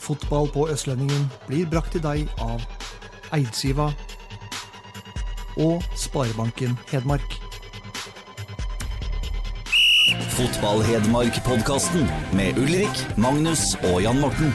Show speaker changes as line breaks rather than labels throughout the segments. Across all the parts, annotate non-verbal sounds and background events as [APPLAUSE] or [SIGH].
Fotball på Østlendingen blir brakt til deg av Eidsiva og Sparebanken Hedmark.
Fotball-Hedmark-podkasten med Ulrik, Magnus og Jan Morten.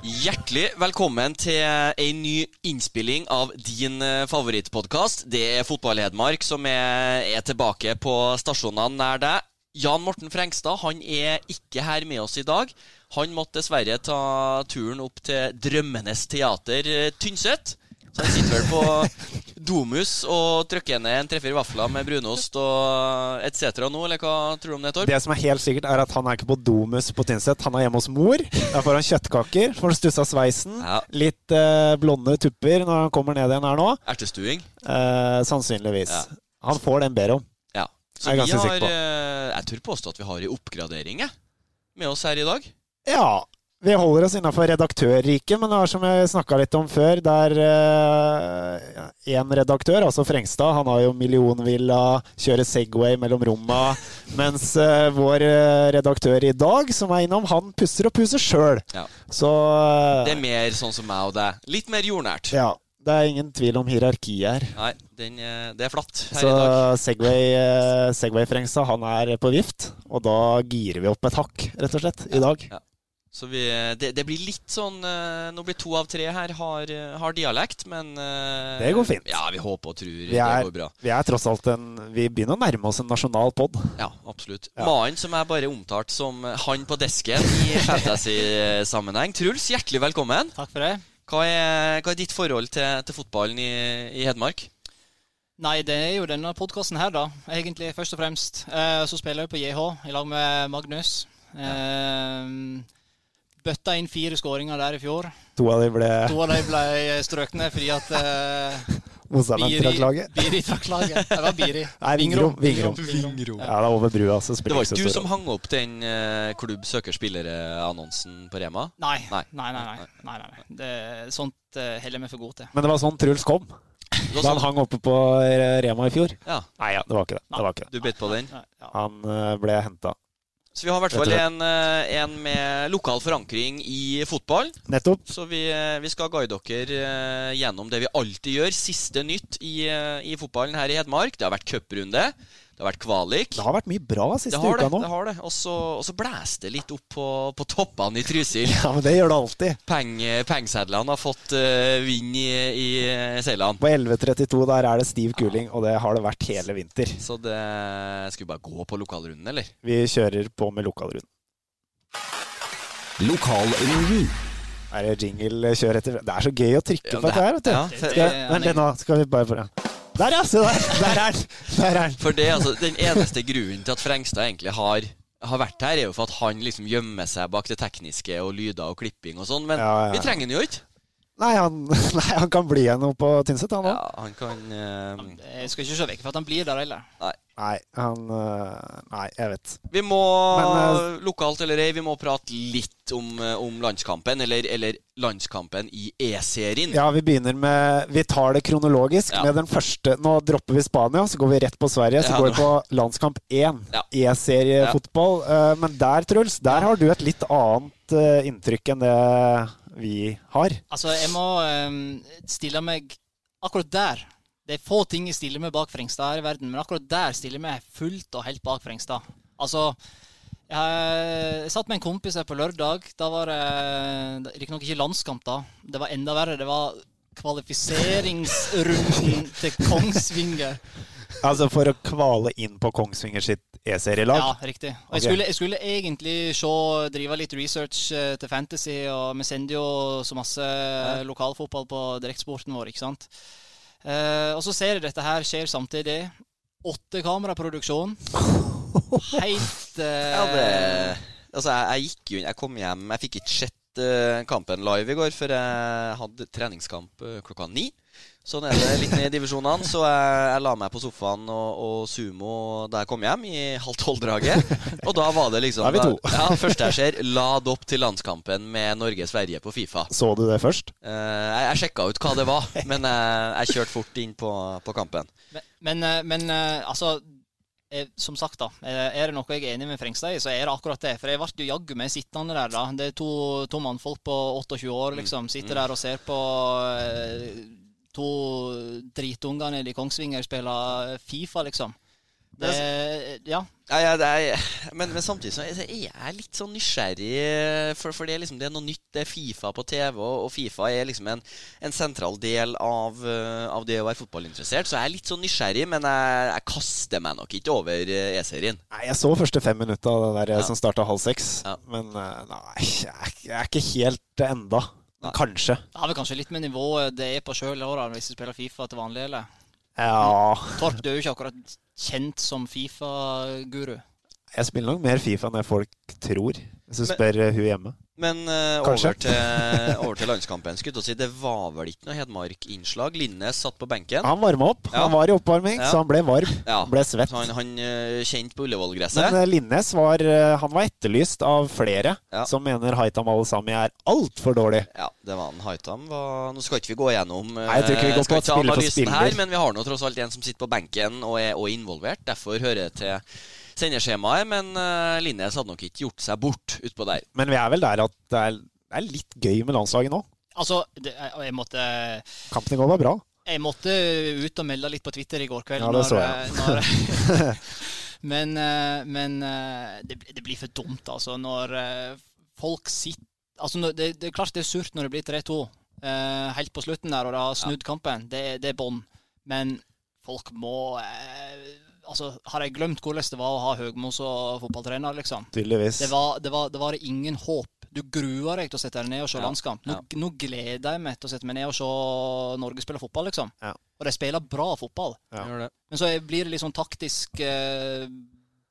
Hjertelig velkommen til ei ny innspilling av din eh, favorittpodkast. Det er Fotball-Hedmark som er, er tilbake på stasjonene nær deg. Jan Morten Frengstad han er ikke her med oss i dag. Han måtte dessverre ta turen opp til Drømmenes teater eh, Tynset. Så han sitter vel på [LAUGHS] Domus og trykker ned en tre-fire vafler med brunost og etc. nå, eller hva tror du om det, Torp?
Det som er helt sikkert, er at han er ikke på Domus på Tynset. Han er hjemme hos mor. Der får han kjøttkaker, får stussa sveisen,
Ja.
litt eh, blonde tupper når han kommer ned igjen her nå.
Ertestuing?
Eh, sannsynligvis.
Ja.
Han får den ber om.
Ja. Så
Jeg er
vi
ganske
har
sikker på.
eh, Jeg tør påstå at vi har en oppgradering jeg, med oss her i dag.
Ja. Vi holder oss innafor redaktørriket, men det er som jeg snakka litt om før, der én redaktør, altså Frengstad, han har jo millionvilla, kjører Segway mellom romma, [LAUGHS] mens eh, vår eh, redaktør i dag, som er innom, han pusser og puser sjøl.
Ja.
Så eh,
Det er mer sånn som meg og deg. Litt mer jordnært.
Ja. Det er ingen tvil om hierarkiet her.
Nei, den, er- det er flatt her
Så
i dag.
Segway, eh, Segway Frengstad, han er på vift. Og da girer vi opp et hakk, rett og slett, i dag.
Ja. Så vi, det, det blir litt sånn eh, Nå blir to av tre her har, eh, har dialekt, men eh,
Det går fint.
Ja, vi håper og tror
Vi
det
er,
går bra.
vi er tross alt en Vi begynner å nærme oss en nasjonal pod.
Ja, absolutt.
Ja.
Mannen som jeg bare omtalte som han på desken i [LAUGHS] fantasy-sammenheng. Truls, hjertelig velkommen.
Takk for det.
Hva er, hva er ditt forhold til, til fotballen i, i Hedmark?
Nei, det er jo denne podkasten her, da. Egentlig, først og fremst. Eh, så spiller jeg på JH i lag med Magnus. Eh, bøtta inn fire skåringer der i fjor.
To av de ble
To av de ble strøkne fordi at eh,
motstanderen trakk laget.
Biri trakk laget. Det var Biri. [LAUGHS]
Nei, Vingrom. Vingrom.
Vingrom.
Ja, det er over brua, så
Det var
ikke
du som hang opp den eh, klubb søker spillere-annonsen på Rema?
Nei.
Nei.
Nei, nei, nei. nei, nei, nei. Det, sånt uh, heller vi for gode til.
Men det var sånn Truls kom. Da han
sånn,
hang oppe på Rema i fjor.
ja,
Nei, ja, det var ikke det. det, var ikke det.
du bet på den.
Han eh, ble henta.
Så vi har i hvert fall en, eh, en med lokal forankring i fotball.
Nettopp.
Så vi, eh, vi skal guide dere eh, gjennom det vi alltid gjør. Siste nytt i, i fotballen her i Hedmark. Det har vært cuprunde. Det har vært kvalik.
Det har vært mye bra siste
Det har det.
nå.
det, har det. Og så blæser det litt opp på, på toppene i Trysil. [LAUGHS]
Ja, men det gjør det alltid.
Peng, pengsedlene har fått uh, vind i, i seilene.
På 11.32 der er det stiv kuling, og det har det vært hele vinter.
Så det Skal vi bare gå på lokalrunden, eller?
Vi kjører på med lokalrunden.
Lokalrunden.
Er det jingle-kjør etter Det er så gøy å trykke
Ja,
på
det
dette her, vet du.
ja,
det-
Skal, vent litt nå, skal vi bare få Der, ja! Se der! Der er den! Er den.
For det altså Den eneste grunnen til at Frengstad egentlig har har vært her, er jo for at han liksom gjemmer seg bak det tekniske og lyder og klipping og sånn. Men
Ja, ja,
vi trenger han jo ikke.
Nei, han, [LAUGHS] nei, han kan bli igjen oppe på Tynset, han òg.
Ja, han kan eh,
Jeg skal ikke se vekk for at han blir der heller.
Nei, han øh, Nei, jeg vet.
Vi må,
Men,
lokalt eller ei, vi må prate litt om, eh, om landskampen, eller, eller landskampen i E-serien.
Ja, vi begynner med Vi tar det kronologisk
Ja.
med den første. Nå dropper vi Spania, så går vi rett på Sverige. Så
Ja,
går vi på landskamp 1.
Ja.
E-seriefotball. Eh, Men der, Truls, der har du et litt annet eh, inntrykk enn det vi har.
Altså, jeg må um, stille meg akkurat der. Det er få ting jeg stiller med bak Frengstad her i verden, men akkurat der stiller jeg fullt og helt bak Frengstad. Altså, jeg, jeg satt med en kompis her på lørdag. Da var det riktignok ikke landskamp, da. Det var enda verre. Det var kvalifiseringsrunden [LAUGHS] til Kongsvinger.
Altså for å kvale inn på Kongsvinger sitt E-serielag.
Ja, riktig. Og jeg, skulle, jeg skulle egentlig se, drive litt research eh, til Fantasy, og vi sender jo så masse lokalfotball på direktsporten vår, ikke sant. Eh, og så ser jeg dette her skjer samtidig. Åtte kameraproduksjon. [LAUGHS] Helt uh...
Ja, det Altså, jeg, jeg gikk jo inn Jeg kom hjem, jeg fikk ikke sett sett uh, kampen live i går, for jeg hadde treningskamp uh, klokka ni. Sånn er det litt ned i divisjonene. Så jeg, jeg la meg på sofaen og, og sumo da jeg kom hjem, i halv tolv-draget. Og da var det liksom
Da er vi to. [LAUGHS]
Ja, første jeg ser, lad opp til landskampen med Norge-Sverige på Fifa.
Så du det først?
Uh, jeg jeg sjekka ut hva det var, men jeg, jeg kjørte fort inn på, på kampen.
Men, men, eh, men eh, altså eh, Som sagt, da. eh, Er det noe jeg er enig med Frengstad i, så er det akkurat det. For jeg ble jo jaggu meg sittende der, da. Det er to, to mannfolk på 28 år, liksom. Sitter der og ser på eh, to dritungene i Kongsvinger spille Fifa, liksom. Det, ja.
ja, ja, det er, men, men samtidig så er jeg litt sånn nysgjerrig, for, for det, er liksom, det er noe nytt. Det er Fifa på TV, og, og Fifa er liksom en, en sentral del av, eh, av, det å være fotballinteressert. Så jeg er litt sånn nysgjerrig, men jeg, jeg kaster meg nok ikke over eh, E-serien.
Nei, Jeg så første fem minutter av det der eh,
Ja.
som starta halv seks.
Ja.
Men eh, nei, jeg er, jeg er ikke helt enda. Kanskje.
Det har vel kanskje litt med nivået det er på sjøl hvis du spiller Fifa til vanlig, eller?
Ja
Torp, du er jo ikke akkurat kjent som Fifa-guru.
Jeg spiller nok mer Fifa enn jeg folk tror, hvis du
Men-
spør eh, hun hjemme.
Men
uh,
over, til, over til landskampen. Skulle si, Det var vel ikke noe Hedmark-innslag. Linnes satt på benken.
Han varma opp.
Ja.
Han var i oppvarming,
Ja.
så han ble varm.
Ja.
Ble svett.
Så han, han eh, kjente på Ullevål-gresset.
Men eh, Linnes var, eh, han var etterlyst av flere som mener Haitam Al-Sami er altfor dårlig.
Ja, det var han. Haitam var Nå skal ikke vi gå gjennom eh,
Nei, jeg tror ikke vi går på
et
spille for spiller.
her, men vi har nå tross alt en som sitter på benken og er, og er involvert. Derfor hører jeg til sendeskjemaet. Men uh, Linnes hadde nok ikke gjort seg bort utpå der.
Men vi er vel der at det er, det er litt gøy med landslaget nå.
Altså, det, jeg, jeg måtte
Kampen i går var bra.
Jeg måtte ut og melde litt på Twitter i går kveld.
Ja, det så jeg.
når- når- [LAUGHS] men eh, men eh, det, det blir for dumt, altså. Når folk sitter Altså, det, det er klart det er surt når det blir 3-2 eh, helt på slutten der, og det har snudd kampen. Det, det er bånn. Men folk må eh, Altså, har jeg glemt hvordan det var å ha Høgmo som fotballtrener, liksom?
Tydeligvis.
Det var, det, var, det var ingen håp. Du gruer deg til å sette deg ned og se
Ja,
landskamp. Nå,
ja.
nå gleder jeg meg til å sette meg ned og se Norge spille fotball, liksom.
Ja.
Og de spiller bra fotball.
Ja.
Men så blir det litt sånn taktisk eh,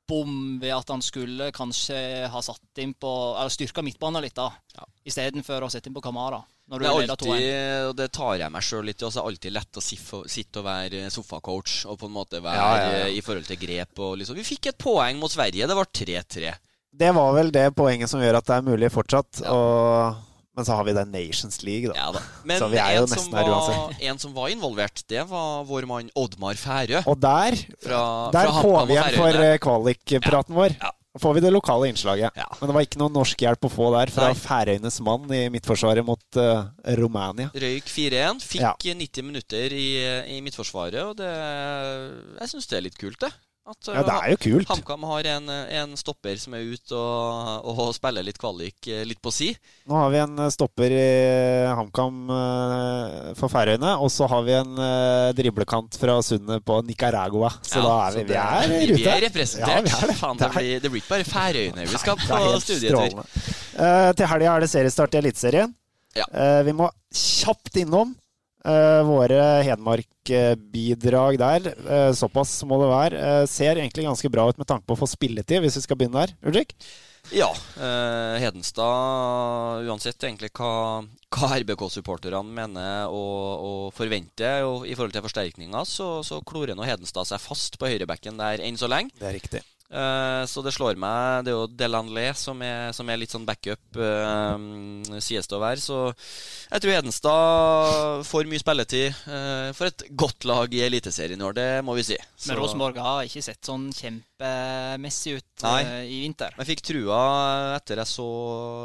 bom ved at han skulle kanskje ha satt inn på Eller styrka midtbanen litt, da.
Ja.
Istedenfor å sette inn på Kamara. Når du
Det er alltid, og det tar jeg meg sjøl litt i, det er alltid lett å sitte og være sofacoach og på en måte være
Ja, ja, ja.
eh, i forhold til grep og liksom Vi fikk et poeng mot Sverige. Det var 3-3.
Det var vel det poenget som gjør at det er mulig fortsatt. Og, men så har vi den Nations League, da.
Ja da. [LAUGHS] Men
Så vi er jo
en, som
nesten her
uansett. en som var involvert, det var vår mann Oddmar Færø.
Og der,
Fra,
der får vi igjen for eh, kvalikpraten vår.
Ja.
Får vi det lokale innslaget.
Ja.
Men det var ikke noe norsk hjelp å få der fra. Færøyenes mann i midtforsvaret mot uh, Romania.
Røyk 4-1. Fikk
Ja.
90 minutter i, i midtforsvaret, og det Jeg syns det er litt kult, det. At
Ja, det er jo kult.
HamKam har en, en stopper som er ute og, og spiller litt kvalik eh, litt på si.
Nå har vi en eh, stopper i HamKam eh, for Færøyene, og så har vi en eh, driblekant fra sundet på Nicaragua. Så
Ja,
da er vi, vi er i rute.
vi er representert.
Ja, vi er det.
Faen, det, blir, det blir ikke bare Færøyene vi skal på studietur.
Eh, til helga er det seriestart i Eliteserien.
Ja.
Uh, vi må kjapt innom eh, våre Hedmark-bidrag der. uh, såpass må det være. uh, ser egentlig ganske bra ut med tanke på å få spilletid, hvis vi skal begynne der. Ulrik?
Ja. Hedenstad, uansett egentlig hva, hva RBK-supporterne mener og, og forventer og i forhold til forsterkninger, så, så klorer nå Hedenstad seg fast på høyrebekken der enn så lenge.
Det er riktig.
Eh, så det slår meg Det er jo Delanlé som som er litt sånn backup, uh, sies det å være. Så jeg tror Hedenstad får mye spilletid uh, for et godt lag i Eliteserien i år, det må vi si. Så-
Men Rosenborg har ikke sett sånn kjempemessig ut
Nei.
eh, i vinter.
Jeg fikk trua etter jeg så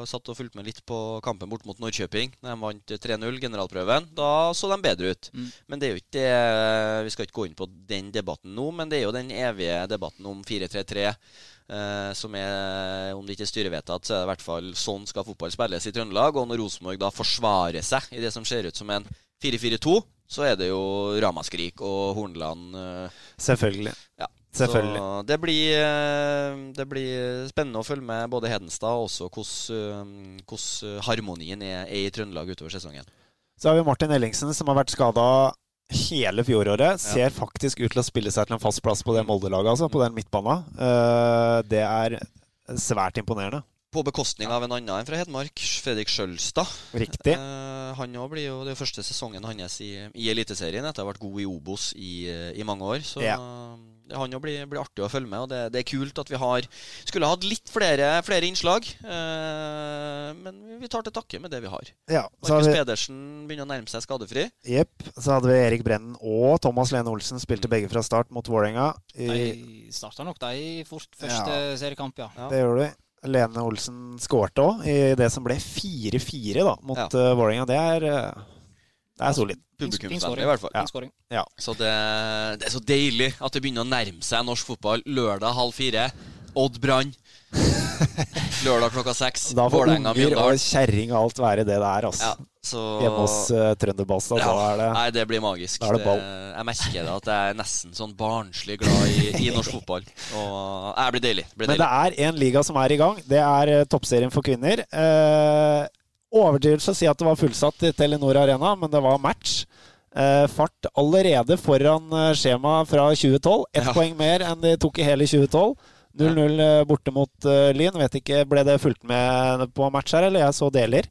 satt og fulgte med litt på kampen bort mot Norrköping. Da de vant 3-0, generalprøven. Da så de bedre ut.
Mm.
Men det er jo ikke det Vi skal ikke gå inn på den debatten nå, men det er jo den evige debatten om 4-3-3. Eh, som er, om det ikke er styrevedtatt, så er det i hvert fall sånn skal fotball spilles i Trøndelag. Og når Rosenborg da forsvarer seg i det som ser ut som en 4-4-2, så er det jo ramaskrik og Hornland eh,
Selvfølgelig.
ja.
Selvfølgelig.
Så det blir, eh, det blir spennende å følge med både Hedenstad og også eh, hvordan harmonien er, er i Trøndelag utover sesongen.
Så har vi Martin Ellingsen, som har vært skada hele fjoråret. Ser faktisk ut til å spille seg til en fast plass på det Molde-laget, altså, på den midtbana. Eh, det er svært imponerende.
På bekostning av en annen enn fra Hedmark, Fredrik Skjølstad.
Riktig.
Eh, han òg blir jo Det første sesongen hans i, i Eliteserien etter å ha vært god i Obos i, i mange år. Så
Ja.
Eh, han òg blir, blir artig å følge med. Og det, det er kult at vi har Skulle hatt litt flere, flere innslag. Eh, men vi- tar til takke med det vi har.
Ja,
Markus
vi,
Pedersen begynner å nærme seg skadefri.
jepp, så hadde vi Erik Brennen og Thomas Lene Olsen. Spilte begge fra start mot Vålerenga. I-
De starta nok de fort første seriekamp, ja.
Ja.
Det gjorde vi. Lene Olsen skårte òg i det som ble 4-4 da, mot
Ja.
uh, Vålerenga. Det er, eh, det er solid.
Publikumsvennlig, i hvert fall.
Ja. Ja.
Så det, det er så deilig at det begynner å nærme seg norsk fotball. Lørdag halv fire. Odd Brann. [LAUGHS] Lørdag klokka seks.
Da får
Vålerenga
unger og kjerring og alt være det det er. Altså.
Ja, så
Hjemme hos uh, Trønderballstad.
ja,
Da er det
Nei, det blir magisk.
Da er det ball.
jeg merker det at jeg er nesten sånn barnslig glad i, i norsk fotball. Og det blir deilig. Blir
Men det er en liga som er i gang. Det er uh, toppserien for kvinner. Uh, overdrivelse å si at det var fullsatt i Telenor Arena, men det var match. Eh, fart allerede foran eh, skjema fra 2012. Ett
Ja.
poeng mer enn de tok i hele 2012. 0-0 eh, borte mot uh, Lyn. Vet ikke, Ble det fulgt med på match her, eller? Jeg så deler.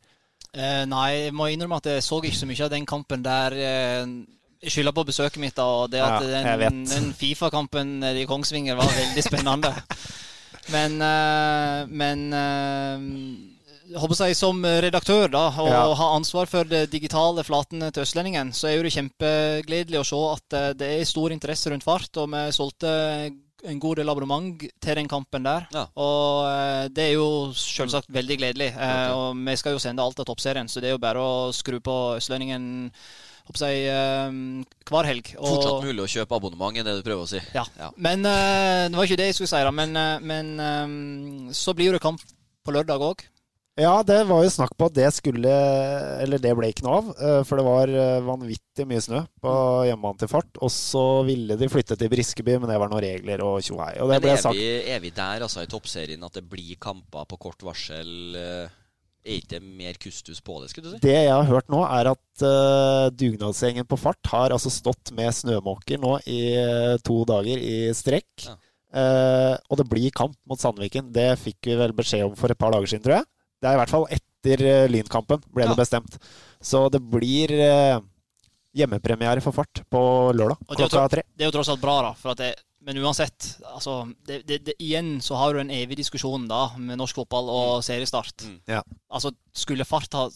Eh, nei, jeg må innrømme at jeg så ikke så mye av den kampen der. Eh, skylder på besøket mitt, da, og det at
Ja,
den, den Fifa-kampen i Kongsvinger var veldig spennende. [LAUGHS] Men, eh, men eh, håper jeg som redaktør da, og
Ja.
ha ansvar for det digitale flatene til Østlendingen, så er det kjempegledelig å se at eh, det er stor interesse rundt fart. Og vi solgte en god del abonnement til den kampen der.
Ja.
Og eh, det er jo selvsagt veldig gledelig. Okay. og vi skal jo sende alt av toppserien, så det er jo bare å skru på Østlendingen håper jeg, eh, hver helg. Og-
Fortsatt mulig å kjøpe abonnement, er det du prøver å si.
ja.
Ja.
Men eh, det var ikke det jeg skulle si, da. Men, eh, men eh, så blir det kamp på lørdag òg.
Ja, det var jo snakk på at det skulle Eller det ble ikke noe av. eh, For det var eh, vanvittig mye snø på hjemmebane til Fart. Og så ville de flytte til Briskeby, men det var noen regler og tjohei. Og
Men
ble
er
sagt
vi, er vi der altså i toppserien at det blir kamper på kort varsel? eh, Er ikke mer kustus på det, skulle du si?
Det jeg har hørt nå, er at uh, dugnadsgjengen på Fart har altså stått med snømåker nå i to dager i strekk.
Ja.
Uh, og det blir kamp mot Sandviken. Det fikk vi vel beskjed om for et par dager siden, tror jeg. Det er i hvert fall etter uh, Lynkampen, ble
Ja.
det bestemt. Så det blir eh, hjemmepremiere for Fart på lørdag
Og det er jo
klokka tre.
Det er jo tross alt bra, da. For at det, men uansett, altså det, det, det, Igjen så har du en evig diskusjon da med norsk fotball og seriestart.
Mm.
Ja.
Altså, skulle Fart ha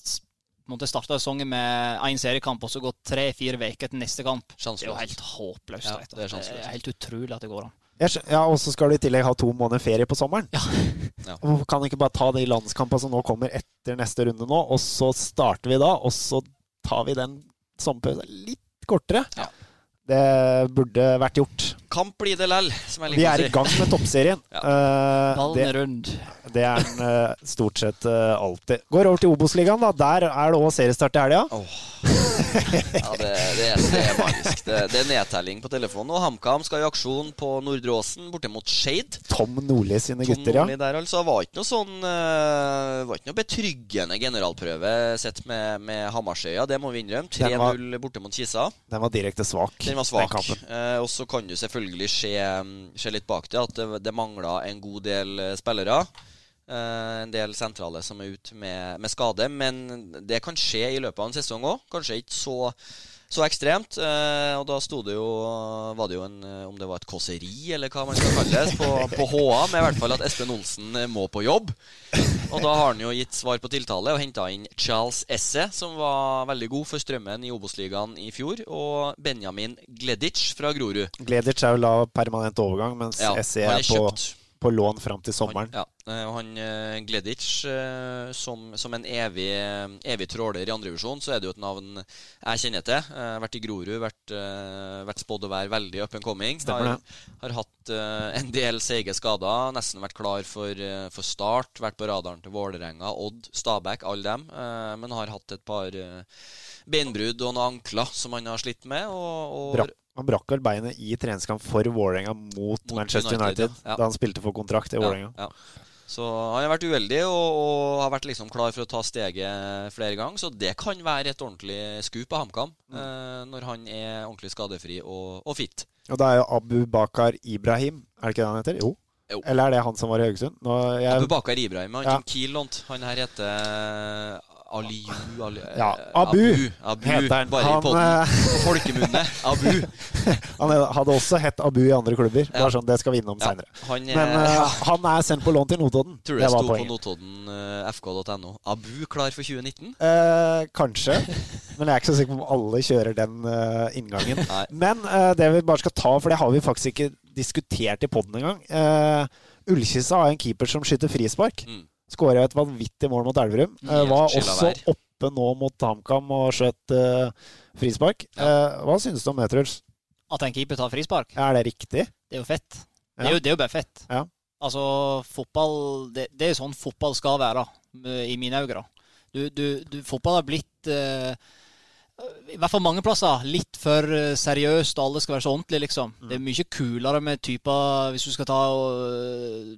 måtte starte sesongen med én seriekamp og så gå tre-fire uker til neste kamp, det er jo helt håpløst.
Ja, det er
det er helt utrolig at det går an.
Ja, Og så skal du i tillegg ha to måneder ferie på sommeren.
Ja.
Ja.
Kan ikke bare ta de landskampene som nå kommer etter neste runde nå, og så starter vi da, og så tar vi den sommerpausen litt kortere?
Ja.
Det burde vært gjort.
Kamp blir det lell, som jeg
Vi er
å
i gang med toppserien.
Ja.
Eh,
Ballen er rund.
det er den eh, stort sett eh, alltid. Går over til Obos-ligaen, da. Der er det òg seriestart i helga.
Ja, det, det, er, det er magisk. Det, det er nedtelling på telefonen. Og HamKam skal i aksjon på Nordre Åsen, borte mot Skeid.
Tom Nordli sine
Tom
gutter, ja.
Nordli der, altså. Var ikke noe sånn Var ikke noe betryggende generalprøve sett med, med Hamarsøya, det må vi innrømme. 3-0 borte mot Kisa.
Den var direkte svak.
Den var svak.
kampen.
Eh, og så kan du selvfølgelig se, se litt bak det at det, det mangla en god del eh, spillere. Eh, en del sentrale som er ute med, med skade. Men det kan skje i løpet av en sesong òg. Kanskje ikke så, så ekstremt. Eh, og da sto det jo Var det jo en eh, Om det var et kåseri, eller hva man skal kalle det, på, [LAUGHS] på HA, med i hvert fall at Espen Olsen eh, må på jobb. Og da har han jo gitt svar på tiltale og henta inn Charles Esse, som var veldig god for Strømmen i Obos-ligaen i fjor, og Benjamin Gledic fra Grorud.
Gledic er jo lav permanent overgang, mens
Ja, Esse
er
er
på,
kjøpt.
På lån fram til sommeren.
Han, ja, eh, og han eh, Gledic eh, som, som en evig, evig tråler i andrevisjon, så er det jo et navn jeg kjenner til. Eh, vært i Grorud, vært, vært spådd å være veldig up and coming.
Stemmer
Har, har hatt en del seige skader, nesten vært klar for, for start. Vært på radaren til Vålerenga, Odd, Stabæk, alle dem. men har hatt et par beinbrudd og noen ankler som han har slitt med. Og, og.
Han brakk vel beinet i treningskamp for Vålerenga mot,
Mot
Manchester
United,
United,
ja.
Da han spilte for kontrakt i Vålerenga.
Ja, ja. Så han har vært uheldig og, og har vært liksom klar for å ta steget flere ganger. Så det kan være et ordentlig skup av HamKam
Mm.
eh, når han er ordentlig skadefri og, og fit.
Og det er jo Abu Bakar Ibrahim, er det ikke det han heter? Jo.
Jo.
Eller er det han som var i Haugesund? Jeg...
Abu Bakar Ibrahim. Han
Ja.
som Kiel lånt. Han her heter Aliyu Ali,
Ja,
Abu,
Abu
Abu
heter han.
Bare
Han,
i podden.
eh,
På folkemunne. Abu. [LAUGHS]
han hadde også hett Abu i andre klubber.
Ja.
Bare sånn, Det skal vi innom
Ja,
seinere.
er,
Men uh, han er sendt på lån til Notodden.
Tror du
Det
det sto på
poenget.
Notodden eh, fk.no. Abu klar for 2019?
Uh, kanskje. Men jeg er ikke så sikker på om alle kjører den eh, inngangen. Men eh, det vi bare skal ta, for det har vi faktisk ikke diskutert i poden engang. Uh, Ullkisa har en keeper som skyter frispark.
Mm.
Skåra et vanvittig mål mot Elverum. Eh, var også oppe nå mot HamKam og skjøt eh, frispark. Eh, hva synes du om det, Truls?
At en keeper tar frispark,
Er det riktig?
det er jo fett. Det er jo, det er jo bare fett.
Ja.
Altså, fotball det, det er jo sånn fotball skal være, i mine øyne. Du, du, du, fotball har blitt eh, i hvert fall mange plasser litt for seriøst, og alle skal være så ordentlige, liksom. Det er mye kulere med typer Hvis du skal ta og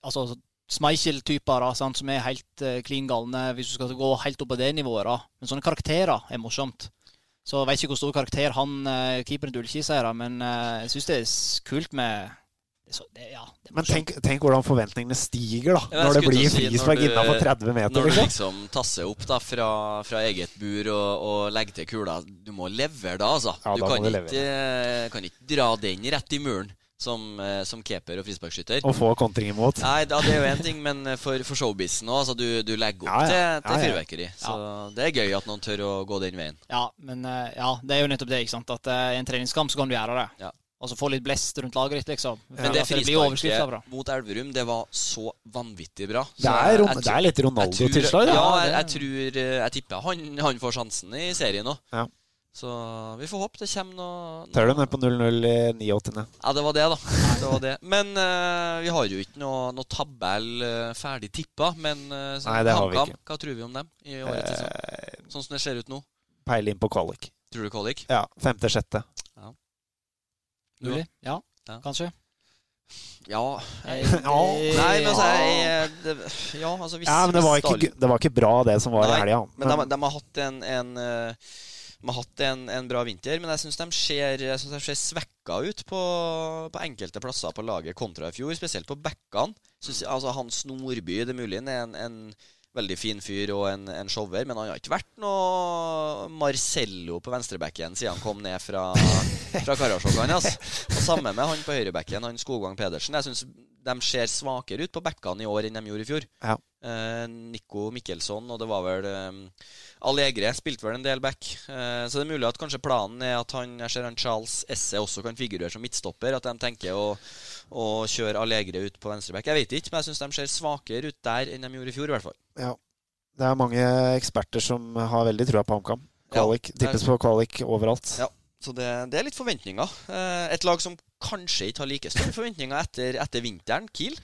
Altså Schmeichel-typer som er helt uh, klin galne, hvis du skal gå helt opp på det nivået. da. Men sånne karakterer er morsomt. Så jeg vet ikke hvor stor karakter han uh, keeperen til Ullkis er, men eh, jeg syns det er kult med så, det, ja, det
Men tenk, tenk hvordan forventningene stiger da
Ja,
når det blir
si,
frispark innafor 30 meter.
Når du
Liksom.
liksom tasser opp da fra, fra eget bur og, og legger til kula Du må levere da, altså.
Ja,
du
da
kan
du
ikke, eh, kan ikke dra den rett i muren som, eh, som keeper og frisparkskytter.
Å få kontring imot.
Nei, da, det er jo én ting, men for, for showbizen òg. Altså, du, du legger opp
Ja, ja.
til, til
Ja, ja.
fyrverkeri. Så det er gøy at noen tør å gå den veien.
Ja, men eh, ja, det er jo nettopp det. ikke sant? At uh, i en treningskamp så kan du gjøre det.
Ja.
Og så få litt blest rundt laget ditt, liksom.
Men det frisparket mot Elverum, det var så vanvittig bra. Så
Det er,
jeg- jeg
det er litt Ronaldo-tilslag.
Ja, jeg, jeg tror eh, Jeg tipper han, han får sjansen i serien òg.
Ja.
Så vi får håpe det kommer noe,
Tør du ned på 0-0 i 89.
Ja, det var det, da. Det var det. Men uh, vi har jo ikke noe, noe tabell uh, ferdig tippa. Men uh,
Nei, det har vi ikke.
hva tror vi om dem i årets sesong? Sånn som det ser ut nå?
Peil inn på kvalik.
Tror du kvalik?
Ja, femte-sjette.
Ja.
Mulig? Ja,
Ja.
kanskje.
Ja.
jeg, [LAUGHS]
Ja.
Nei, men altså jeg, det, Ja, altså hvis
Ja, men det var, ikke, det var ikke bra, det som var i helga.
Men de, de har hatt en, en De har hatt en, en bra vinter, men jeg syns de ser, synes svekka ut på, på enkelte plasser på laget kontra i fjor. Spesielt på backene. Altså, Hans Nordby, det er mulig, er en, en veldig fin fyr og en, en shower, men han har ikke vært noe Marcello på venstrebacken siden han kom ned fra, fra Karasjok. Altså. Og samme med han på høyrebacken, han Skogvang Pedersen. Jeg syns de ser svakere ut på backene i år enn de gjorde i fjor.
Ja.
Eh, Nico Mikkelsson, og det var vel eh, Allegre spilte vel en del back. Eh, så det er mulig at kanskje planen er at han, jeg ser han Charles Esse også kan figurere som midtstopper. At de tenker å, å kjøre Allegre ut på venstreback. Jeg vet ikke, men jeg syns de ser svakere ut der enn de gjorde i fjor, i hvert fall.
Ja. Det er mange eksperter som har veldig trua på HamKam. Kvalik.
Ja,
Tippes på kvalik overalt.
Ja. Så det, det er litt forventninger. Eh, et lag som kanskje ikke har like store forventninger etter, etter vinteren, Kiel.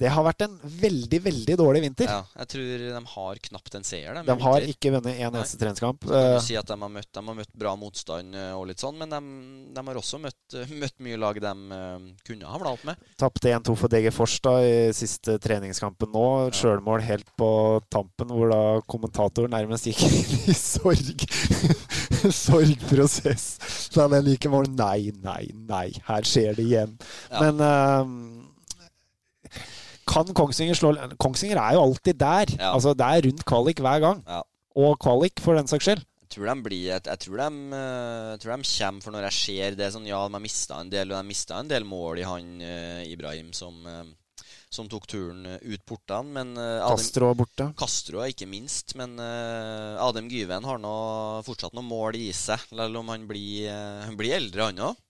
Det har vært en veldig, veldig dårlig vinter.
Ja, jeg tror de har knapt en seier.
De har
vinter.
ikke vunnet
en
eneste treningskamp. Eh,
si de har møtt, de har møtt bra motstand eh, og litt sånn, men de, de har også møtt, eh, møtt mye lag de kunne havna opp med.
Tapte 1-2 for DG Forstad i siste treningskampen nå.
Ja.
Sjølmål helt på tampen, hvor da kommentator nærmest gikk [LAUGHS] inn i sorg. [LAUGHS] Sorgprosess da den mål. Nei, nei, nei, her skjer det igjen.
Ja.
Men eh, kan Kongsvinger slå Kongsvinger er jo alltid der.
Ja.
Altså, det er rundt kvalik hver gang.
Ja.
Og kvalik, for den saks skyld.
Jeg tror de blir Jeg, jeg tror, de, eh, jeg tror de kommer, for når jeg ser det sånn Ja, de har mista en del, og de mista en del mål i han uh, Ibrahim som, uh, som tok turen ut portene, men uh, Adem,
Castro er borte.
Castro ikke minst, men Adem Gyven har nå fortsatt noen mål i seg, selv om han blir, han blir eldre, han òg.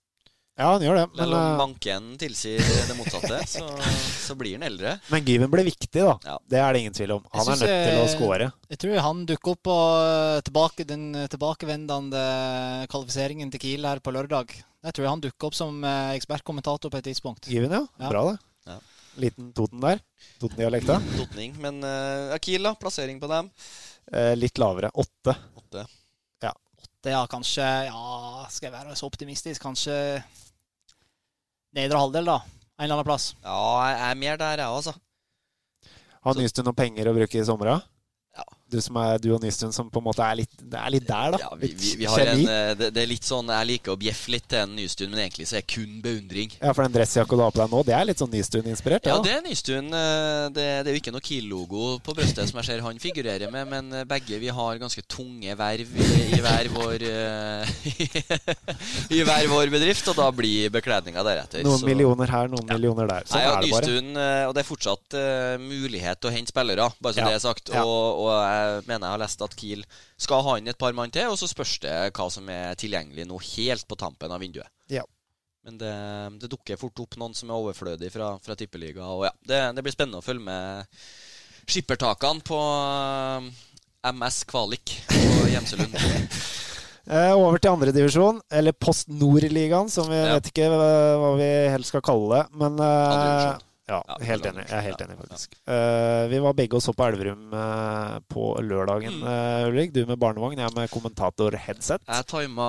Ja, han gjør det. Men,
Selv om
manken
banken tilsier det motsatte, [LAUGHS] så, så blir han eldre.
men Given ble viktig, da.
Ja.
Det er det ingen tvil om. Han er nødt til å
jeg-
skåre.
Jeg tror han dukker opp på eh, tilbake, den eh, tilbakevendende kvalifiseringen til Kiel her på lørdag. Jeg tror han dukker opp som eh, ekspertkommentator på et tidspunkt.
Given, ja.
Ja.
Bra, det.
Ja.
Liten Toten der. Toten-dialekta.
Totning. Men uh, Kiel, da? Plassering på dem?
Eh, litt lavere. Åtte.
Åtte.
Det er kanskje Ja, skal jeg være så optimistisk? Kanskje nedre halvdel, da. En eller annen plass.
Ja, jeg er mer der, jeg, altså.
Har
Så-
Nystuen noen penger å bruke i sommer? da?
Ja,
Du som er du og Nystuen som på en måte er litt, det er litt der, da.
Ja, vi, vi, vi har en, eh, det, det er litt sånn Jeg liker å bjeffe litt til en Nystuen, men egentlig så er det kun beundring.
Ja, for den dressjakka du har på deg nå, det er litt sånn Nystuen-inspirert?
Ja, det er Nystuen. eh, Det, det er jo ikke noe Kiel-logo på brystet som jeg ser han figurerer med, men eh, begge vi har ganske tunge verv i, i hver vår [LAUGHS] I hver vår bedrift, og da blir bekledninga deretter.
Noen
så-
millioner her, noen millioner der. Sånn
Nei, ja,
er det bare.
Nystuen, og det er fortsatt uh, mulighet til å hente spillere, bare så
Ja.
det er sagt.
Ja.
Og, og jeg mener jeg har lest at Kiel skal ha inn et par mann til, og så spørs det hva som er tilgjengelig nå helt på tampen av vinduet.
Ja.
Men det, det dukker fort opp noen som er overflødig fra, fra tippeliga. Og ja, det, det blir spennende å følge med skippertakene på eh, MS Kvalik på Gjemselund. [LAUGHS]
Eh, over til andredivisjon, eller Post Nord-ligaen, som vi
Ja.
vet ikke hva, vi helst skal kalle det. Men
Andredivisjon.
Ja, helt enig. Jeg er helt enig, faktisk. Uh, vi var begge og så på Elverum uh, på lørdagen, eh, Ulrik. Du med barnevogn, jeg med kommentator-headset.
Jeg tima,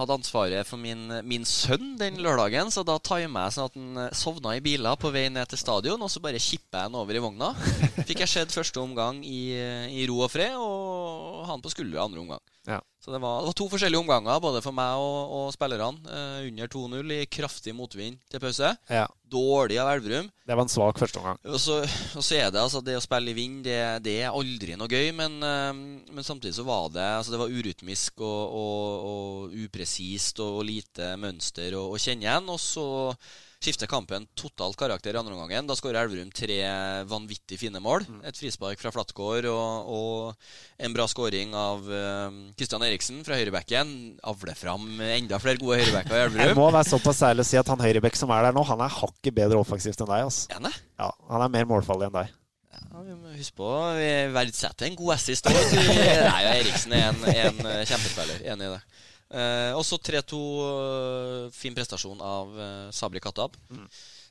hadde ansvaret for min, min sønn den lørdagen, så da tima jeg sånn at han sovna i biler på vei ned til stadion, og så bare kippa jeg han over i vogna. [LAUGHS] Fikk jeg sett første omgang i, i ro og fred, og han på skuldra andre omgang.
Ja.
Så det var, det var to forskjellige omganger, både for meg og, og spillerne. eh, under 2-0 i kraftig motvind til pause.
Ja,
Dårlig av Elverum.
det var en svak førsteomgang.
Og og så er det altså det å spille i vind, det, det er aldri noe gøy. Men, eh, men samtidig så var det altså det var urytmisk og, og, upresist og, lite mønster å kjenne igjen. Og så skifter kampen totalt karakter i andre omgangen. Da skårer Elverum tre vanvittig fine mål. Et frispark fra Flatgård og, og en bra skåring av Kristian Eriksen fra høyrebekken. Avler fram enda flere gode høyrebacker i
Jeg må være såpass ærlig å si at han høyrebekk som er der nå, han er hakket bedre offensivt enn deg. Altså.
Er?
Ja, han er mer målfarlig enn deg.
Ja, vi må huske på Vi verdsetter en god assist òg. Eriksen er en, en eh, kjempespiller. Enig i det. Eh, også 3-2. eh, fin prestasjon av eh, Sabri Kattab.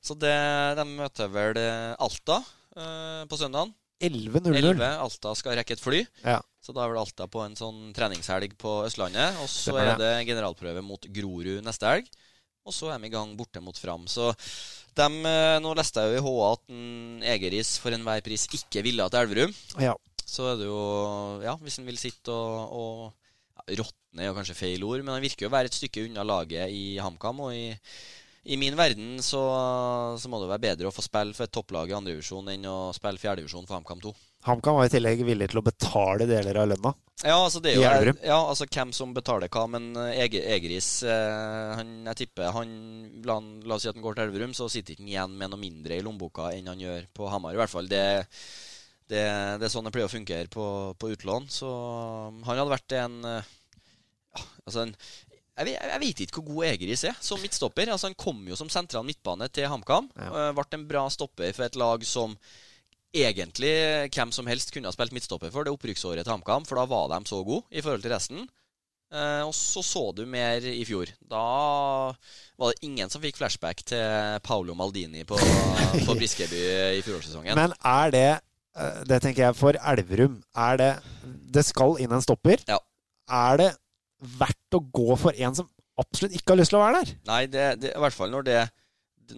Så det, de møter vel eh, Alta eh, på søndagen.
11-0-0.
11. Alta skal rekke et fly.
Ja.
Så da er vel Alta på en sånn treningshelg på Østlandet. Og så er det generalprøve mot Grorud neste helg. Og så er vi i gang borte mot Fram. Så dem, eh, nå leste jeg jo i HA at en Egeris for enhver pris ikke ville til Elverum.
Ja.
Så er det jo Ja, hvis en vil sitte og, og Råtne er kanskje feil ord, men han virker jo å være et stykke unna laget i HamKam. Og i, i min verden så, så må det være bedre å få spille for et topplag i andredivisjon enn å spille fjerdedivisjon for HamKam 2.
HamKam var i tillegg villig til å betale deler av lønna.
Ja, altså det er jo ja, altså hvem som betaler hva, men Egris, Ege, Egeris eh, han, Jeg tipper han la, la oss si at han går til Elverum, så sitter han igjen med noe mindre i lommeboka enn han gjør på Hamar. I hvert fall. Det, det, det er sånn det pleier å fungere på, på utlån. Så um, han hadde vært en eh, Altså en jeg vet, jeg vet ikke hvor god Egeris er som midtstopper. Altså Han kom jo som sentral midtbane til HamKam.
Ja.
eh, Ble en bra stopper for et lag som egentlig hvem som helst kunne ha spilt midtstopper for det opprykksåret til HamKam, for da var de så gode i forhold til resten. Eh, og så så du mer i fjor. Da var det ingen som fikk flashback til Paolo Maldini på, [LAUGHS] på Briskeby i fjorårssesongen.
Men er det eh, Det tenker jeg for Elverum. Er det Det skal inn en stopper.
Ja.
Er det verdt å gå for en som absolutt ikke har lyst til å være der?
Nei, det, det, i hvert fall når det,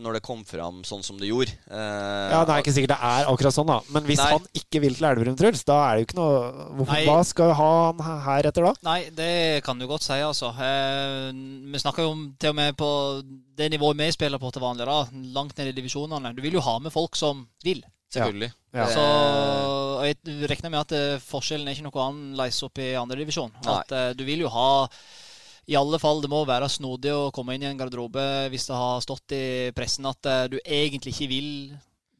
når det kom fram sånn som det gjorde. Eh,
Ja, Det er ikke sikkert det er akkurat sånn, da. Men hvis
Nei.
han ikke vil til Elverum, Truls, da er det jo ikke noe hvorfor, Hva skal vi ha han her etter da?
Nei, det kan du godt si, altså. Eh, vi snakker jo om til og med på det nivået vi spiller på til vanlig, da, langt ned i divisjonene. Du vil jo ha med folk som vil.
Selvfølgelig.
Ja.
Så og jeg regner med at eh, forskjellen er ikke noe annerledes opp i andredivisjon. Eh, du vil jo ha i alle fall, Det må være snodig å komme inn i en garderobe hvis det har stått i pressen at eh, du egentlig ikke vil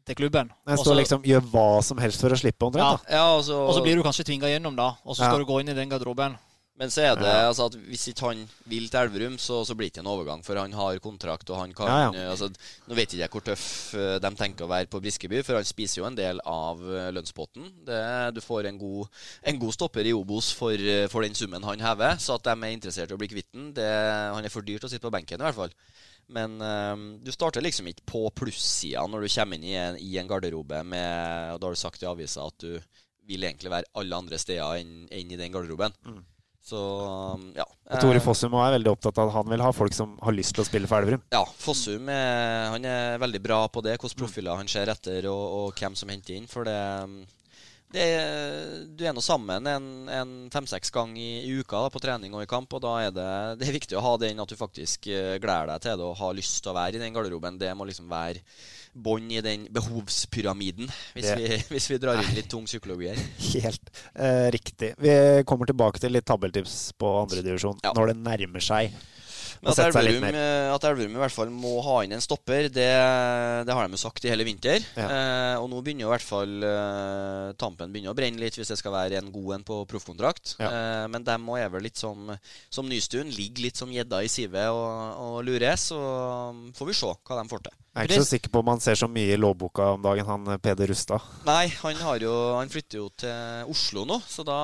til klubben.
Jeg står
så-
liksom gjør hva som helst for å slippe, omtrent.
Ja, Ja,
Og så blir du kanskje tvinga gjennom, da. Og så
Ja.
skal du gå inn i den garderoben.
Men så er det
Ja.
altså at hvis ikke han vil til Elverum, så, så blir det ikke en overgang. For han har kontrakt, og han kan
Ja, ja.
eh, Altså, Nå vet ikke jeg hvor tøff eh, de tenker å være på Briskeby, for han spiser jo en del av eh, lønnspotten. Det, du får en god, en god stopper i Obos for, for den summen han hever. Så at de er interessert i å bli kvitt ham han er for dyrt å sitte på benken, i hvert fall. Men um, du starter liksom ikke på plussida når du kommer inn i en, i en garderobe med Og da har du sagt i avisa at du vil egentlig være alle andre steder enn, enn i den garderoben. Så ja.
Og Tore
Eh,
Fossum er veldig opptatt av at han vil ha folk som har lyst til å spille for Elverum.
Ja, Fossum er, han er veldig bra på det. Hvilke profiler han ser etter, og, og hvem som henter inn. For det det er, du er nå sammen en, en fem-seks ganger i, i uka da, på trening og i kamp, og da er det, det er viktig å ha den at du faktisk eh, gleder deg til det og har lyst til å være i den garderoben. Det må liksom være bånd i den behovspyramiden, hvis, vi, [LAUGHS] hvis vi drar inn litt tung psykologi her. [LAUGHS]
Helt eh, riktig. Vi kommer tilbake til litt tabelltips på andredivisjon
Ja.
når det nærmer seg.
Men at Elverum, eh, at Elverum i hvert fall må ha inn en stopper, det, det har de jo sagt i hele vinter.
Ja.
Eh, og nå begynner jo i hvert fall eh, tampen begynner å brenne litt hvis det skal være en god en på proffkontrakt.
Ja.
Eh, men dem må er vel litt som, som Nystuen. Ligger litt som gjedda i sivet og, og lurer. Så får vi se hva de får til.
Jeg er ikke så sikker på om han ser så mye i lovboka om dagen, han eh, Peder Rustad.
Nei, han, har jo, han flytter jo til Oslo nå, så da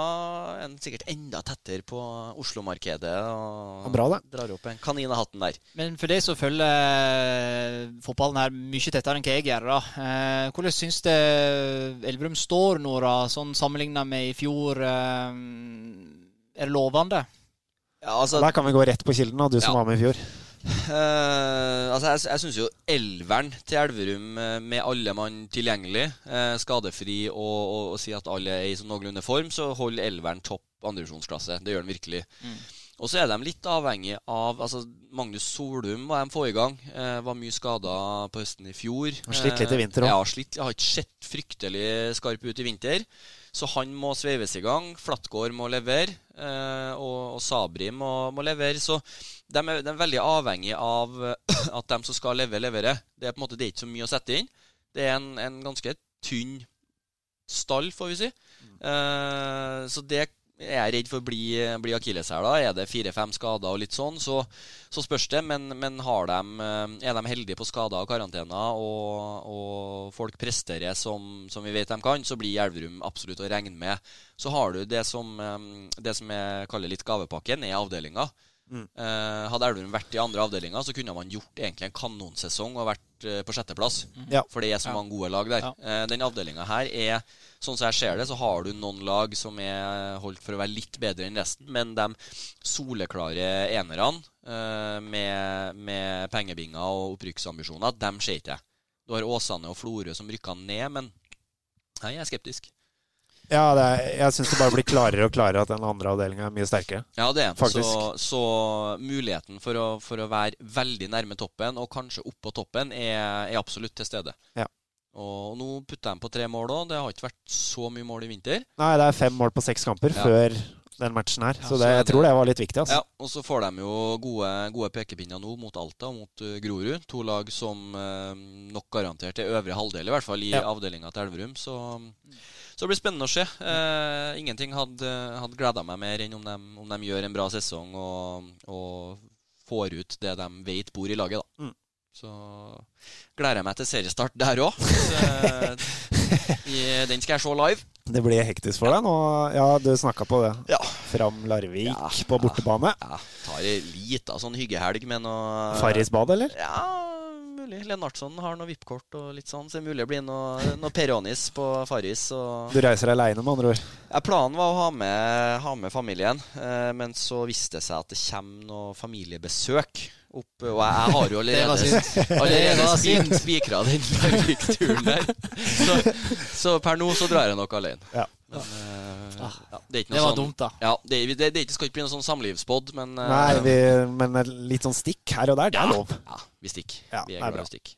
er han sikkert enda tettere på Oslo-markedet. Og
Bra, det.
drar opp en kanin av hatten der.
Men for deg som følger fotballen her mye tettere enn hva jeg gjør, da. Eh, hvordan syns du Elverum står nå, da, sånn sammenligna med i fjor? Eh, er det lovende?
Ja, altså,
Der kan vi gå rett på kilden, da, du som
Ja.
var med i fjor.
Uh, altså jeg jeg syns jo elveren til Elverum, med alle mann tilgjengelig, uh, skadefri og, og, og si at alle er i sånn noenlunde form, så holder elveren topp andredivisjonsklasse. Det gjør den virkelig. Og så er de litt avhengig av altså Magnus Solum var de få i gang. Eh, var mye skada på høsten i fjor.
Og slitt litt i vinter òg.
Eh, Ja, slitt, har ikke sett fryktelig skarp ut i vinter. Så han må sveives i gang. Flatgård må levere. Eh, og, og Sabri må, må levere. Så de er, de er veldig avhengig av at de som skal levere, leverer. Det er på en måte det er ikke så mye å sette inn. Det er en, en ganske tynn stall, får vi si. Eh, så det er redd for å bli bli da. Er det fire-fem skader og litt sånn, så, så spørs det. Men, men de, eh, er de heldige på skader og karantener, og, og folk presterer som, som vi vet de kan, så blir Elverum absolutt å regne med. Så har du det som, eh, det som jeg kaller litt gavepakken, er avdelinga. Eh, hadde Elverum vært i andre avdelinga, så kunne man gjort egentlig en kanonsesong og vært eh, på sjetteplass.
Ja.
For det er så mange gode lag der. Eh, den avdelinga her er Sånn som jeg ser det, så har du noen lag som er holdt for å være litt bedre enn resten, men de soleklare enerne eh, med, med pengebinger og opprykksambisjoner, dem ser ikke jeg. Du har Åsane og Florø som rykka ned, men nei, jeg er skeptisk.
Ja, det er, jeg syns det bare blir klarere og klarere at den andre avdelinga er mye sterkere.
Ja, det er den. Så, så muligheten for å, for å være veldig nærme toppen, og kanskje oppå toppen, er, er absolutt til stede.
Ja.
Og nå putter de på tre mål òg. Det har ikke vært så mye mål i vinter.
Nei, det er fem mål på seks kamper
Ja.
før den matchen her, så
så
det,
er
jeg
det-
tror det var litt viktig. Altså.
Ja, og så får de jo gode, gode pekepinner nå mot Alta og mot eh, Grorud. To lag som eh, nok garantert er øvre halvdel, i hvert fall i
Ja.
avdelinga til Elverum. Så, så det blir spennende å se. Eh, ingenting hadde, hadde gleda meg mer enn om de, om de gjør en bra sesong og, og får ut det de vet bor i laget, da.
Mm.
Så gleder jeg meg til seriestart der òg. [LAUGHS] Den skal jeg se live.
Det blir hektisk for deg nå. Ja, du snakka på det.
Ja.
Fram Larvik
Ja.
på bortebane.
Ja, tar ei lita sånn hyggehelg med noe
Farrisbad, eller?
Ja, mulig. Lennartson har noe VIP-kort og litt sånn, så det er mulig det blir noe, noe Peronis på Farris. Og
Du reiser aleine, med andre ord.
ja, planen var å ha med, ha med familien, eh, men så viste det seg at det kommer noe familiebesøk. Opp, og jeg, har jo allerede, allerede spikra den Larvik-turen der. Så, så per nå så drar jeg nok alene.
Ja.
Men, eh, ja, det er ikke noe
Det var
sånn,
dumt, da.
Ja, det, det, det, skal ikke bli noe sånn samlivspodd, men eh,
Nei, vi, men litt sånn stikk her og der, det er lov.
ja, vi stikker.
Ja,
vi er glad
bra.
i å stikke.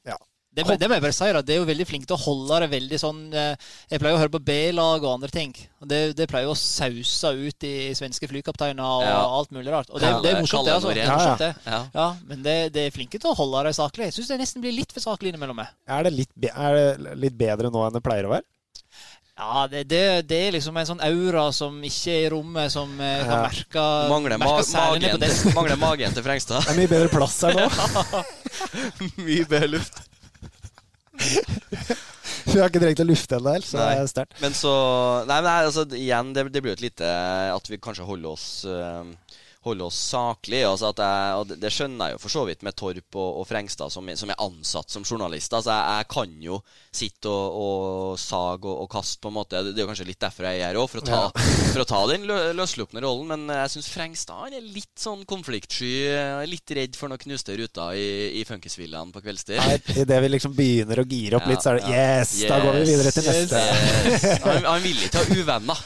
Det, det må jeg bare si, da. Det er jo veldig flink til å holde det veldig sånn eh, Jeg pleier å høre på B-lag og andre ting. Det, det pleier å sause ut i svenske flykapteiner og
Ja.
alt mulig rart. Og det, det er morsomt, det. altså. Det er morsomt, det.
Ja.
Ja, men det, det er flinke til å holde det saklig. Jeg syns det nesten blir litt for saklig innimellom. meg.
Er det, litt, er det litt bedre nå enn det pleier å være?
Ja, det, det, det er liksom en sånn aura som ikke er i rommet, som eh, kan
Ja.
merke,
Mangler, ma magen,
på
mangler magen til Frengstad.
Det er mye bedre plass her nå. [LAUGHS]
Mye bedre luft.
Vi har ikke trengt å lufte ennå, så det er sterkt.
Men så Nei, men altså, igjen, det, det blir jo et lite At vi kanskje holder oss eh, Holder oss saklige. Altså jeg, og det, skjønner jeg jo for så vidt med Torp og, og Frengstad, som, som er ansatt som journalist. Altså jeg, jeg kan jo sitte og, og sage og, og kaste, på en måte. Det, det er jo kanskje litt derfor jeg er her òg, for [LAUGHS] for å ta den lø løsslupne rollen, men jeg syns Frengstad han er litt sånn konfliktsky. Litt redd for noen knuste ruter i, i funkisvillaen på kveldstid.
Idet vi liksom begynner å gire opp
Ja,
litt, så er det
ja.
yes, da går vi videre til
Yes,
neste.
yes. [LAUGHS] Han, han vil ikke ha uvenner.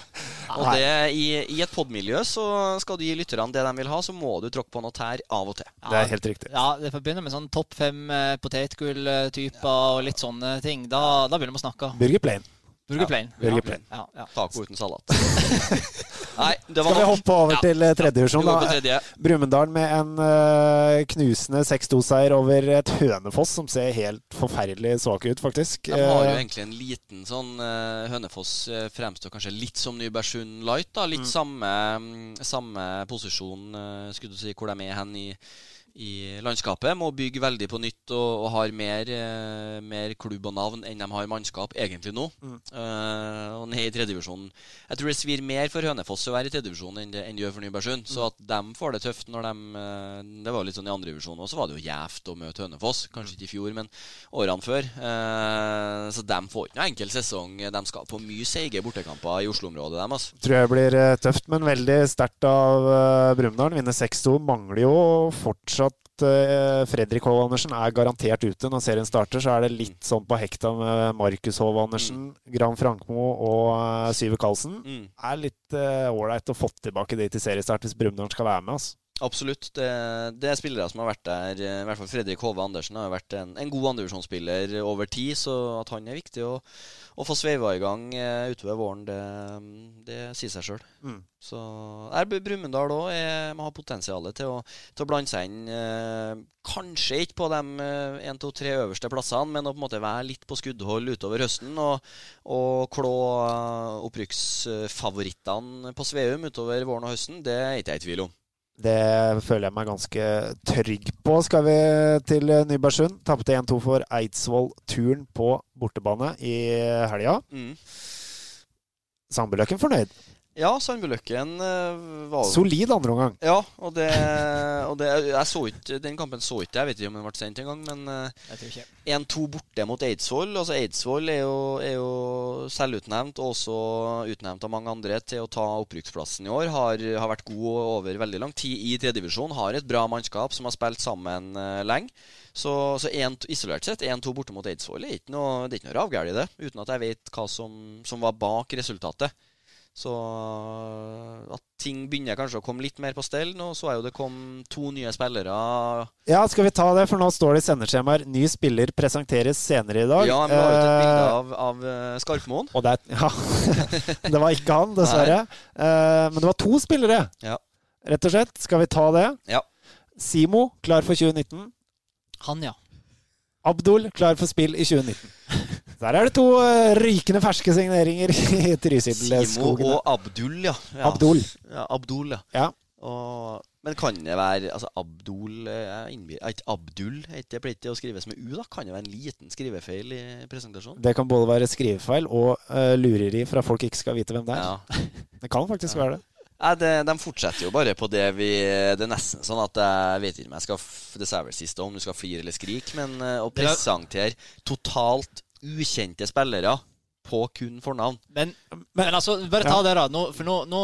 Og det, i, I et podmiljø så skal du gi lytterne det de vil ha, så må du tråkke på noe tær av og til.
Det er helt riktig.
Ja, det får begynne med sånn topp fem eh, potetgull-typer og litt sånne ting. Da, da begynner vi å snakke.
Burger Plain.
Burger Plain.
Burger Plain.
Ja, ja.
Taco uten salat. [LAUGHS] Nei, det var
Skal vi
nok.
hoppe over
Ja.
til tredjevisjon, tredjedivisjon,
Vi
da?
tredje.
Brumunddal med en uh, knusende 6-2-seier over et Hønefoss som ser helt forferdelig svak ut, faktisk.
De har jo
Eh,
egentlig en liten sånn uh, Hønefoss eh, fremstår kanskje litt som Nybergsund Light. da Litt samme, mm, samme posisjon, uh, skulle du si, hvor de er hen i, i landskapet. Må bygge veldig på nytt og, og har mer, eh, mer klubb og navn enn de har mannskap egentlig nå. Eh, og ned i tredjevisjonen. Jeg tror det svir mer for Hønefoss å være i tredjevisjonen enn det, enn gjør for Nybergsund. Så at de får det tøft når de eh, Det var litt sånn i andredivisjon òg, så var det jo gjevt å møte Hønefoss. Kanskje ikke i fjor, men årene før. Eh, så de får ikke noe enkel sesong. De skal på mye seige bortekamper i Oslo-området, dem. Altså.
tror jeg blir eh, tøft, men veldig sterkt av uh, Brumunddal. Vinner 6-2. Mangler jo fortsatt eh, Fredrik Hov Andersen er garantert ute. Når serien starter, så er det litt sånn på hekta med Markus Hov Andersen, Gran Frankmo og uh, Syver Karlsen.
Mm.
Er litt ålreit å få tilbake de til seriestart hvis Brumunddal skal være med. Altså.
Absolutt. Det, det er spillere som har vært der. eh, I hvert fall Fredrik Hove Andersen har vært en, en god andredivisjonsspiller over tid, så at han er viktig å, å få sveiva i gang eh, utover våren, det, det sier seg sjøl.
Mm.
Så er Br- Brumunddal òg har potensial til å, til å blande seg inn. Eh, kanskje ikke på de én, to, tre øverste plassene, men å på en måte være litt på skuddhold utover høsten. Og, og klå eh, opprykksfavorittene på Sveum utover våren og høsten, det er ikke jeg i tvil om.
Det føler jeg meg ganske trygg på. Skal vi til Nybergsund. Tapte 1-2 for Eidsvoll Turn på bortebane i helga.
Mm.
Sandbøløkken fornøyd.
Ja, Sandbøløkken uh, var
Solid andreomgang.
Ja, og det, og det Jeg så ikke Den kampen så ikke jeg. vet ikke om den ble sendt engang, men uh,
Jeg tror ikke.
1-2 borte mot Eidsvoll. Altså Eidsvoll er jo, er jo selvutnevnt, og også utnevnt av mange andre, til å ta opprykksplassen i år. Har, har vært god over veldig lang tid i tredjedivisjon. Har et bra mannskap som har spilt sammen uh, lenge. Så, så en, isolert sett 1-2 borte mot Eidsvoll er ikke noe, det er ikke noe ravgalt i det, uten at jeg vet hva som, som var bak resultatet. Så at ting begynner kanskje å komme litt mer på stell. Nå så jeg jo det kom to nye spillere.
Ja, skal vi ta det, for nå står det i sendeskjemaer. Ny spiller presenteres senere i dag.
Ja, de la ut et bilde
Eh,
av, av eh, Skarpmoen.
Og det, er, [LAUGHS] ja, det var ikke han, dessverre. Nei. men det var to spillere,
Ja.
rett og slett. Skal vi ta det?
Ja.
Simo klar for 2019.
Han, ja.
Abdul klar for spill i 2019. Der er det to eh, rykende ferske signeringer [LAUGHS] i
Simo og Abdul, ja. ja.
Abdul.
Ja, Abdul, ja.
Ja.
Og, men kan det være altså Abdul eh, er ikke Abdul heter ikke det pleier ikke å skrives med U, da? Kan det være en liten skrivefeil i presentasjonen?
Det kan både være skrivefeil og uh, lureri fra folk ikke skal vite hvem det er.
Ja. [LAUGHS]
Det kan faktisk være det.
Nei, det, De fortsetter jo bare på det vi Det er nesten sånn at jeg vet ikke om jeg skal f- Det jeg vel siste om du skal flire eller skrike, men å
er-
presentere totalt ukjente spillere på kun fornavn
Men, men altså, bare ta det, da. Nå, for nå, nå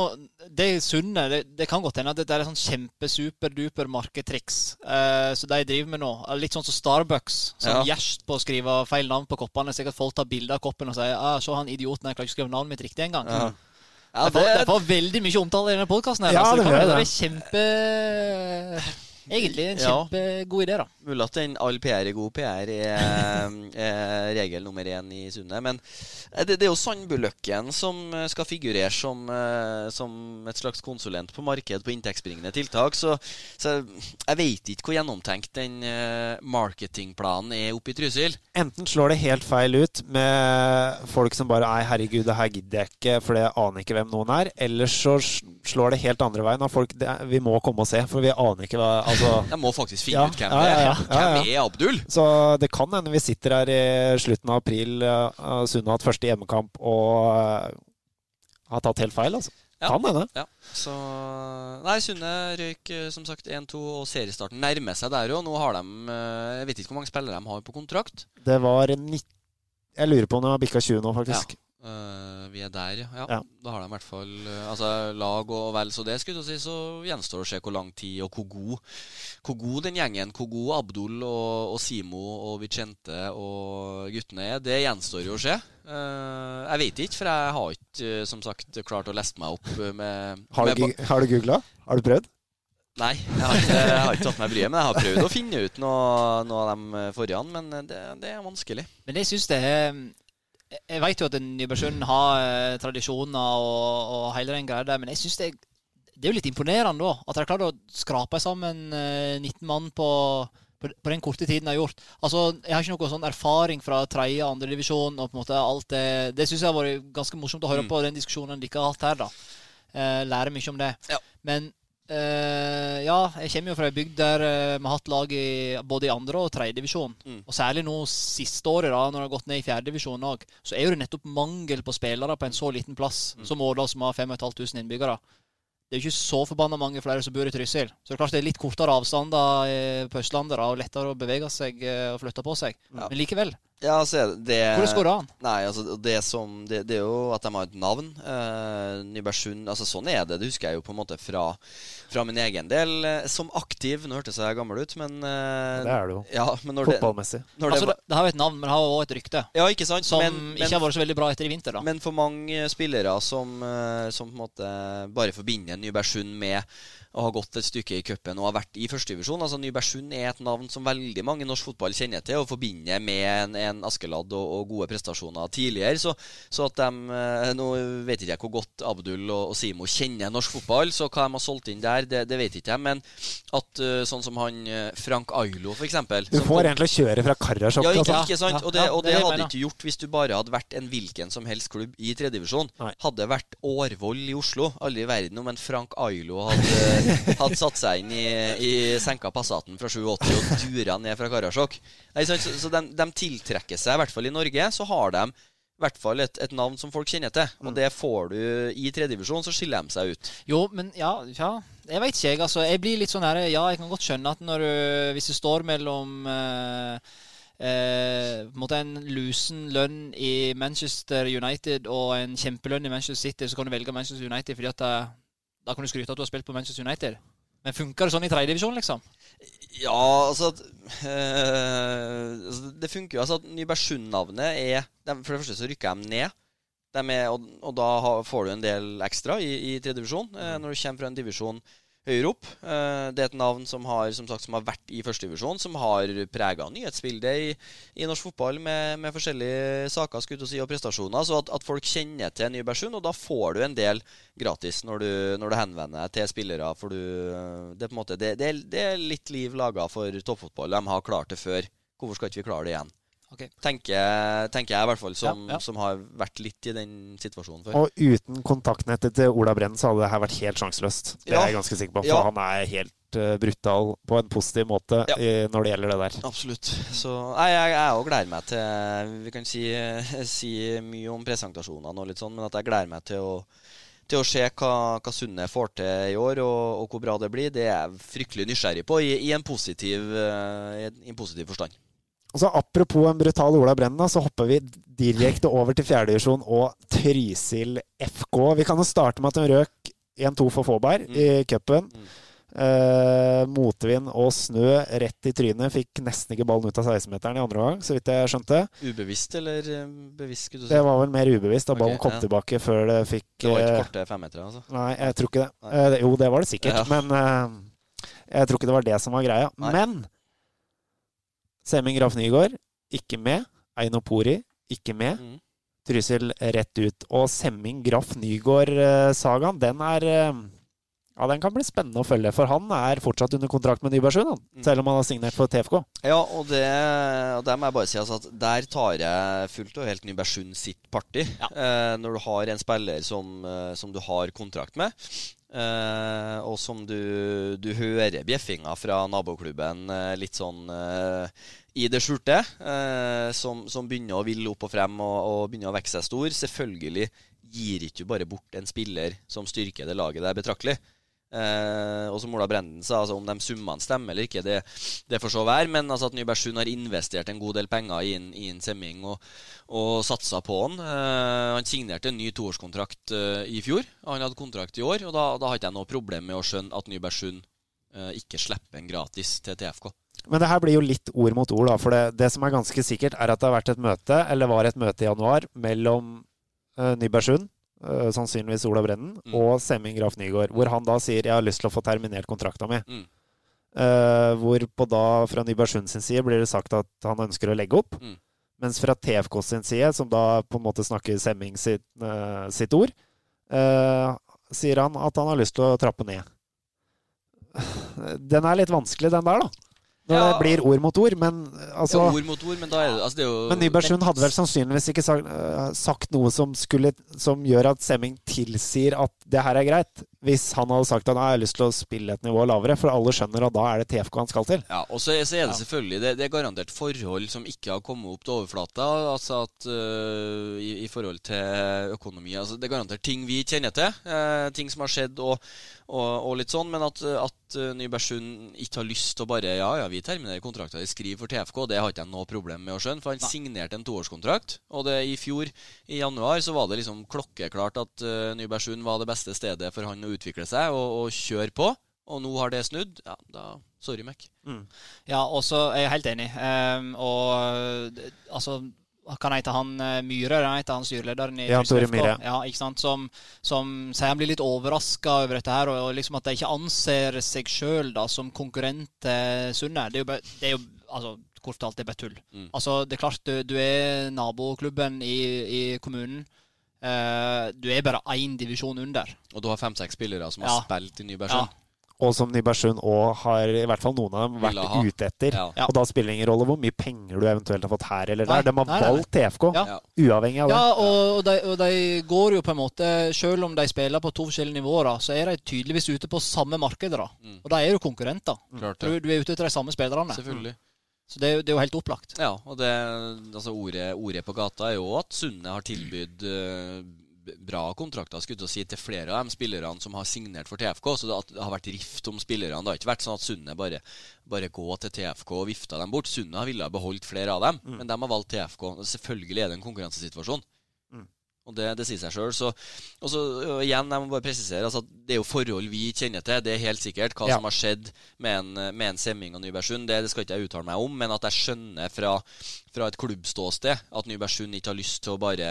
Det sunne det, det kan godt hende at dette er sånn kjempesuperduper marketriks eh, som de driver med nå. Litt sånn som Starbucks, som
Ja.
på å skrive feil navn på koppene. Sikkert folk tar bilde av koppen og sier ah, 'Se han idioten, jeg klarer ikke å skrive navnet mitt riktig engang'.
Ja. Ja,
det, får,
det-
det får veldig mye omtale i denne podkasten.
Ja,
altså,
det
det,
det.
det
det.
kjempe Egentlig en
Ja.
kjempegod idé, da.
Mulig at den all PR er god PR er, er regel nummer én i Sundet. Men eh, det, det er jo Sandbuløkken som eh, skal figurere som, eh, som et slags konsulent på marked på inntektsbringende tiltak. Så, så jeg vet ikke hvor gjennomtenkt den marketingplanen er oppe i Trysil.
Enten slår det helt feil ut med folk som bare Nei, herregud, det her gidder jeg ikke, for jeg aner ikke hvem noen er. Eller så slår det helt andre veien. Av folk det, Vi må komme og se, for vi aner ikke hva Altså
Jeg må faktisk finne
Ja,
ut hvem
ja,
det er.
ja, ja, ja, ja.
Hvem er Abdul?
Så det kan hende vi sitter her i slutten av april, uh, Sunne har hatt første hjemmekamp og uh, har tatt helt feil, altså.
Ja.
Kan hende.
Ja, så Nei, Sunne røyk som sagt 1-2, og seriestarten nærmer seg der òg. Nå har de Jeg vet ikke hvor mange spillere de har på kontrakt.
Det var 19 Jeg lurer på om det har bikka 20 nå, faktisk.
Eh, vi er der, ja. ja. Da har de i hvert fall uh, altså, lag og vel så det, skulle du si. Så gjenstår det å se hvor lang tid og hvor god, hvor god den gjengen, hvor god Abdul og, og Simo og Vicente og guttene er. Det gjenstår jo å se. Uh, jeg vet ikke, for jeg har ikke som sagt klart å leste meg opp med,
Har du, gu- har du googla? Har du prøvd?
Nei, jeg har, ikke, jeg har ikke tatt meg bryet. Men jeg har prøvd å finne ut noe, noe av de forrige, men det, det er vanskelig.
Men jeg syns det er Jeg vet jo at Nybergsund har eh, tradisjoner og, og hele den greia der, men jeg syns det, det er jo litt imponerende da, at de har klart å skrape sammen eh, 19 mann på, på, på den korte tiden de har gjort. Altså, Jeg har ikke noe sånn erfaring fra tredje og andredivisjon og på en måte alt Det det syns jeg har vært ganske morsomt å høre
Mm.
på den diskusjonen dere har hatt her. da. Eh, lære mye om det.
Ja.
Men eh, ja, jeg kommer jo fra ei bygd der eh, vi har hatt lag i både i andre og tredjedivisjon.
Mm.
Og særlig nå siste året, da, når det har gått ned i fjerdedivisjon òg, så er jo det nettopp mangel på spillere på en så liten plass
Mm.
som Årdal, som har 5500 innbyggere. Det er jo ikke så forbanna mange flere som bor i Trysil. Så det er klart det er litt kortere avstander eh, på Østlandet da, og lettere å bevege seg og flytte på seg.
Ja.
Men likevel,
Ja, så er det,
Hvor skåra han?
Nei, altså det, som, det, det er jo at de har et navn. Eh, Nybergsund altså Sånn er det. Det husker jeg jo på en måte fra, fra min egen del. Eh, som aktiv Nå hørtes jeg gammel ut, men eh,
Det er det jo.
Ja,
Fotballmessig.
det,
Altså,
det,
har jo et navn, men det har også òg et rykte.
Ja, ikke sant?
Som
men,
ikke har vært så veldig bra etter i vinter, da.
men for mange spillere som, eh, som på en måte bare forbinder Nybergsund med å har gått et stykke i cupen og har vært i førstedivisjon. Altså, Nybergsund er et navn som veldig mange i norsk fotball kjenner til og forbinder med en, en Askeladd og, og gode prestasjoner tidligere. Så, så at de eh, Nå vet ikke jeg hvor godt Abdul og, og Simo kjenner norsk fotball, så hva de har solgt inn der, det, det vet ikke jeg. Men at eh, sånn som han eh, Frank Ailo, f.eks.
Du får egentlig kjøre fra Karasjok.
ja, ikke,
altså.
ikke sant? Og det, og
det
hadde ikke gjort hvis du bare hadde vært en hvilken som helst klubb i tredjedivisjon. Hadde vært Årvoll i Oslo. Aldri i verden om en Frank Ailo hadde, hadde satt seg inn i, i senka Passaten fra 87 og dura ned fra Karasjok. Nei? Så, så de, de tiltrekker seg, i hvert fall i Norge, så har de i hvert fall et, et navn som folk kjenner til. Og det får du i tredjedivisjon, så skiller de seg ut.
Jo, men ja, ja Jeg veit ikke, jeg. altså Jeg blir litt sånn her Ja, jeg kan godt skjønne at når du Hvis du står mellom eh, eh, på en måte en lusen lønn i Manchester United og en kjempelønn i Manchester City, så kan du velge Manchester United fordi at eh, da kan du skryte av at du har spilt på Manchester United. Men funker det sånn i tredjedivisjon, liksom?
Ja, altså, at, øh, Det funker jo. altså at Nybergsund-navnet er de, For det første så rykker de ned. De er, og, og da har, får du en del ekstra i, i tredje divisjon eh, når du kommer fra en divisjon høyere opp. Eh, det er et navn som har, som sagt, som har vært i første divisjon, som har prega nyhetsbildet i, i norsk fotball med, med forskjellige saker skulle og, si, og prestasjoner. Så at, at folk kjenner til Nybergsund, og da får du en del gratis når du, når du henvender deg til spillere. For du, det, er på en måte, det, det, er, det er litt liv laga for toppfotball. De har klart det før. Hvorfor skal ikke vi klare det igjen?
Ok.
Tenker, tenker jeg i hvert fall, som,
Ja, ja.
som har vært litt i den situasjonen før.
Og uten kontaktnettet til Ola Brenn så hadde det her vært helt sjanseløst. Det
Ja.
er jeg ganske sikker på. For
Ja.
han er helt uh, brutal på en positiv måte
Ja.
i, når det gjelder det der.
Absolutt. Så nei, jeg, òg gleder meg til Vi kan si, si mye om presentasjonene og litt sånn, men at jeg gleder meg til å til å se hva, hva Sunne får til i år, og, og hvor bra det blir, det er jeg fryktelig nysgjerrig på, i, i, en, positiv, eh, i en- i en positiv forstand.
Og så Apropos en brutal Ola Brenna, så hopper vi direkte over til fjerdedivisjon og Trysil FK. Vi kan jo starte med at de røk 1-2 for Fåberg
Mm.
i cupen.
Mm.
Eh, motvind og snø rett i trynet. Fikk nesten ikke ballen ut av 16-meteren i andre gang, så vidt jeg skjønte.
Ubevisst eller eh, bevisst, skulle du si?
Det var vel mer ubevisst da
Ok,
ballen kom
ja.
tilbake før det fikk
Det var ikke
eh,
korte femmetere, altså?
Nei, jeg tror ikke det. Eh, jo, det var det sikkert,
Ja.
men eh, jeg tror ikke det var det som var greia.
Nei.
Men Seming Graff Nygaard ikke med. Eino Pori ikke med.
Mm.
Trysil rett ut. Og Semming Graff Nygaard-sagaen, den er eh, Ja, den kan bli spennende å følge, for han er fortsatt under kontrakt med Nybergsund,
Mm.
selv om han har signert for TFK.
Ja, og det, og der må jeg bare si altså, at der tar jeg fullt og helt Nybergsund sitt party. Eh, når du har en spiller som, eh, som du har kontrakt med, eh, og som du, du hører bjeffinga fra naboklubben uh, litt sånn uh, i det skjulte, som, som begynner å ville opp og frem og, og begynner å vokse seg stor. Selvfølgelig gir ikke du bare bort en spiller som styrker det laget der betraktelig. Eh, og som Ola Brenden sa, altså om de summene stemmer eller ikke, det, det får så være. Men altså at Nybergsund har investert en god del penger i en, i en Semming og, og satsa på han. Eh, han signerte en ny toårskontrakt eh, i fjor. Han hadde kontrakt i år, og da, da har ikke jeg noe problem med å skjønne at Nybergsund eh, ikke slipper en gratis til TFK.
Men det her blir jo litt ord mot ord, da. For det, det som er ganske sikkert, er at det har vært et møte, eller var et møte i januar, mellom uh, Nybergsund, uh, sannsynligvis Ola Brennen,
Mm.
og Semming Graf Nygaard. Hvor han da sier 'jeg har lyst til å få terminert kontrakta mi'.
Mm.
Uh, hvorpå da fra Nybergsund sin side blir det sagt at han ønsker å legge opp.
Mm.
Mens fra TFK sin side, som da på en måte snakker Semming sitt, uh, sitt ord, sier han at han har lyst til å trappe ned. [SIGHS] Den er litt vanskelig, den der, da. Når
Ja.
det blir ord mot ord. Men altså
ja, ord mot ord, men da er det, altså, det er jo
men Nybergsund hadde vel sannsynligvis ikke sagt, uh, sagt noe som, skulle, som gjør at Semming tilsier at det her er greit, hvis han hadde sagt at han har lyst til å spille et nivå lavere. For alle skjønner at da er det TFK han skal til.
Ja, og så er, så er det selvfølgelig det, det er garantert forhold som ikke har kommet opp til overflata. Altså at uh, i, i forhold til økonomi altså Det er garantert ting vi kjenner til. Uh, ting som har skjedd og, og, og litt sånn. Men at, at uh, Nybergsund ikke har lyst til å bare Ja, ja, vi terminerer kontrakten, vi skriver for TFK. Det har ikke jeg noe problem med å skjønne. For han signerte en toårskontrakt. Og det i fjor, i januar, så var det liksom klokkeklart at øh, Nybergsund var det beste stedet for han å utvikle seg og, og kjøre på. Og nå har det snudd. Ja, da Sorry, Mac.
Ja, og så er jeg helt enig. Um, og d- altså Kan jeg hete han eh, Myhre? Han heter han styrelederen i
Ja,
Trysil
Tore Myhre.
Ja, ikke sant? Som, som sier han blir litt overraska over dette her, og, og liksom at de ikke anser seg sjøl som konkurrent til Sunne. Det er jo, bare, det er jo altså, kort talt, det er bare tull.
Mm.
Altså, det er klart, du, du er naboklubben i, i kommunen. Eh, du er bare én divisjon under.
Og du har fem-seks spillere som har spilt i
Ja.
Nybergsund.
Og som Nybergsund òg har, i hvert fall noen av dem, vært ute etter.
Ja.
Ja.
Og da spiller det ingen rolle hvor mye penger du eventuelt har fått her eller
Nei,
der. De har
nei, nei, nei.
valgt TFK,
Ja.
Ja.
uavhengig av det.
Ja, og, og, de, og de går jo på en måte Selv om de spiller på to forskjellige nivåer, da, så er de tydeligvis ute på samme marked. da.
Mm.
Og da er jo konkurrenter.
Mm.
Du, du er ute etter de samme spillerne.
Selvfølgelig.
Så det, det er jo helt opplagt.
Ja, og det, altså ordet, ordet på gata er jo at Sunne har tilbydd eh, bra kontrakter skulle si, til flere av de spillerne som har signert for TFK. Så det, har vært rift om spillerne. Det har ikke vært sånn at Sunne bare, bare går til TFK og vifter dem bort. Sunne ville ha beholdt flere av dem, men de har valgt TFK. Selvfølgelig er det en konkurransesituasjon. Og det, det sier seg sjøl. Så, og så ø, igjen, jeg må bare presisere altså, det er jo forhold vi kjenner til. Det er helt sikkert hva
Ja.
som har skjedd med en, med en Semming og Nybergsund. Det, det skal ikke jeg uttale meg om, men at jeg skjønner fra, fra et klubbståsted at Nybergsund ikke har lyst til å bare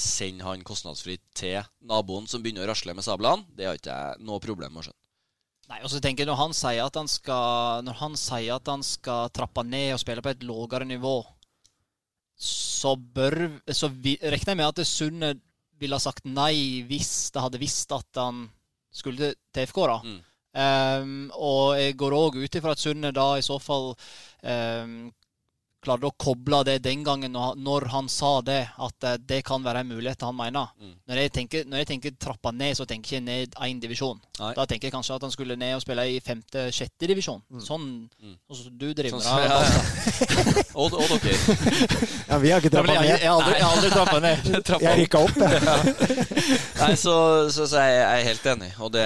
sende han kostnadsfritt til naboen som begynner å rasle med sablene, det har ikke jeg noe problem med å skjønne.
Nei, og så tenker jeg Når han sier at han skal Når han sier at han skal trappe ned og spille på et lavere nivå, så bør Så regner jeg med at Sunne ville ha sagt nei hvis det hadde visst at han skulle til FK. da.
Mm.
Um, og jeg går òg ut ifra at Sunne da i så fall ehm, klarte å koble det den gangen når, han sa det, at eh, det kan være en mulighet han mener.
Mm.
Når, jeg tenker, når jeg tenker trappa ned, så tenker jeg ikke ned én divisjon.
Nei.
Da tenker jeg kanskje at han skulle ned og spille i femte-sjette divisjon. Sånn
Mm.
Så som du driver
Sånn
med. [LAUGHS]
ja, ja. [LAUGHS] Og, og dere. [LAUGHS]
Ja, vi har ikke trappa
ned. jeg, jeg, aldri, jeg har aldri trappa ned.
Trappa
Jeg rykka opp, jeg.
Nei, så, så, så jeg, jeg er helt enig. Og det,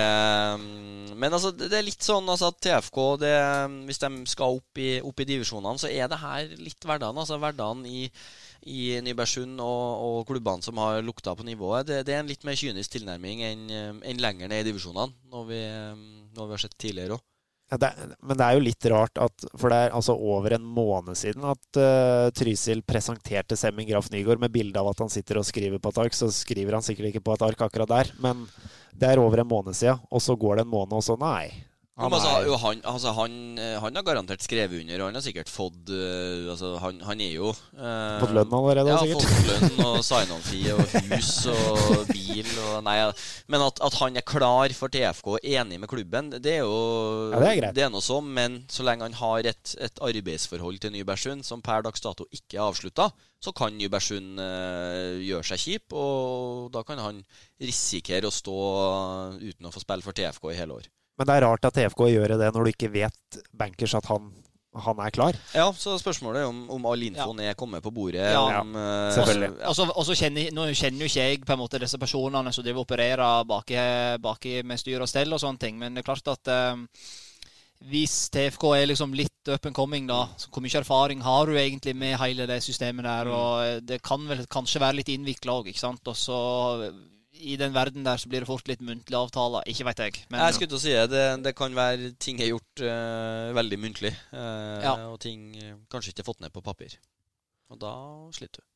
mm, men altså, det det er litt sånn altså, at TFK det, Hvis de skal opp i, opp i divisjonene, så er det her litt hverdagen. Altså hverdagen i, i Nybergsund og, og klubbene som har lukta på nivået. Det, det er en litt mer kynisk tilnærming enn en lenger ned i divisjonene, når vi, når vi har sett tidligere òg.
Ja, det, men det er jo litt rart at For det er altså over en måned siden at uh, Trysil presenterte Semming Graff Nygaard med bilde av at han sitter og skriver på et ark. Så skriver han sikkert ikke på et ark akkurat der, men det er over en måned siden. Og så går det en måned, og så nei.
Han,
Han
altså,
er,
han, altså, han, eh, han har garantert skrevet under, og han har sikkert fått eh, altså, han, han er jo eh,
Fått lønn allerede,
Ja,
sikkert.
fått lønn og [LAUGHS] sign-on-fee og hus og bil og Nei, men at, at han er klar for TFK og enig med klubben, det er jo
Ja, det er greit.
noe så, men så lenge han har et, et arbeidsforhold til Nybergsund som per dags dato ikke er avslutta, så kan Nybergsund eh, gjøre seg kjip, og da kan han risikere å stå uten å få spille for TFK i hele år.
Men det er rart at TFK gjør det når du ikke vet bankers at han han er klar.
Ja, så spørsmålet er om, om all infoen er kommet på bordet.
Ja.
om, eh,
Selvfølgelig.
ja.
Og så- kjenner, nå kjenner jo ikke jeg på en måte disse personene som driver opererer baki, baki med styr og stell og sånne ting, men det er klart at eh, hvis TFK er liksom litt up and coming, da, så hvor mye erfaring har du egentlig med hele det systemet der? Og eh, det kan vel kanskje være litt innvikla òg, ikke sant? Og så i den verden der så blir det fort litt muntlige avtaler. Ikke veit jeg. Men
Jeg skulle til å si det. Det, kan være ting er gjort uh, veldig muntlig, uh,
Ja.
og ting eh, kanskje ikke er fått ned på papir. Og da sliter du.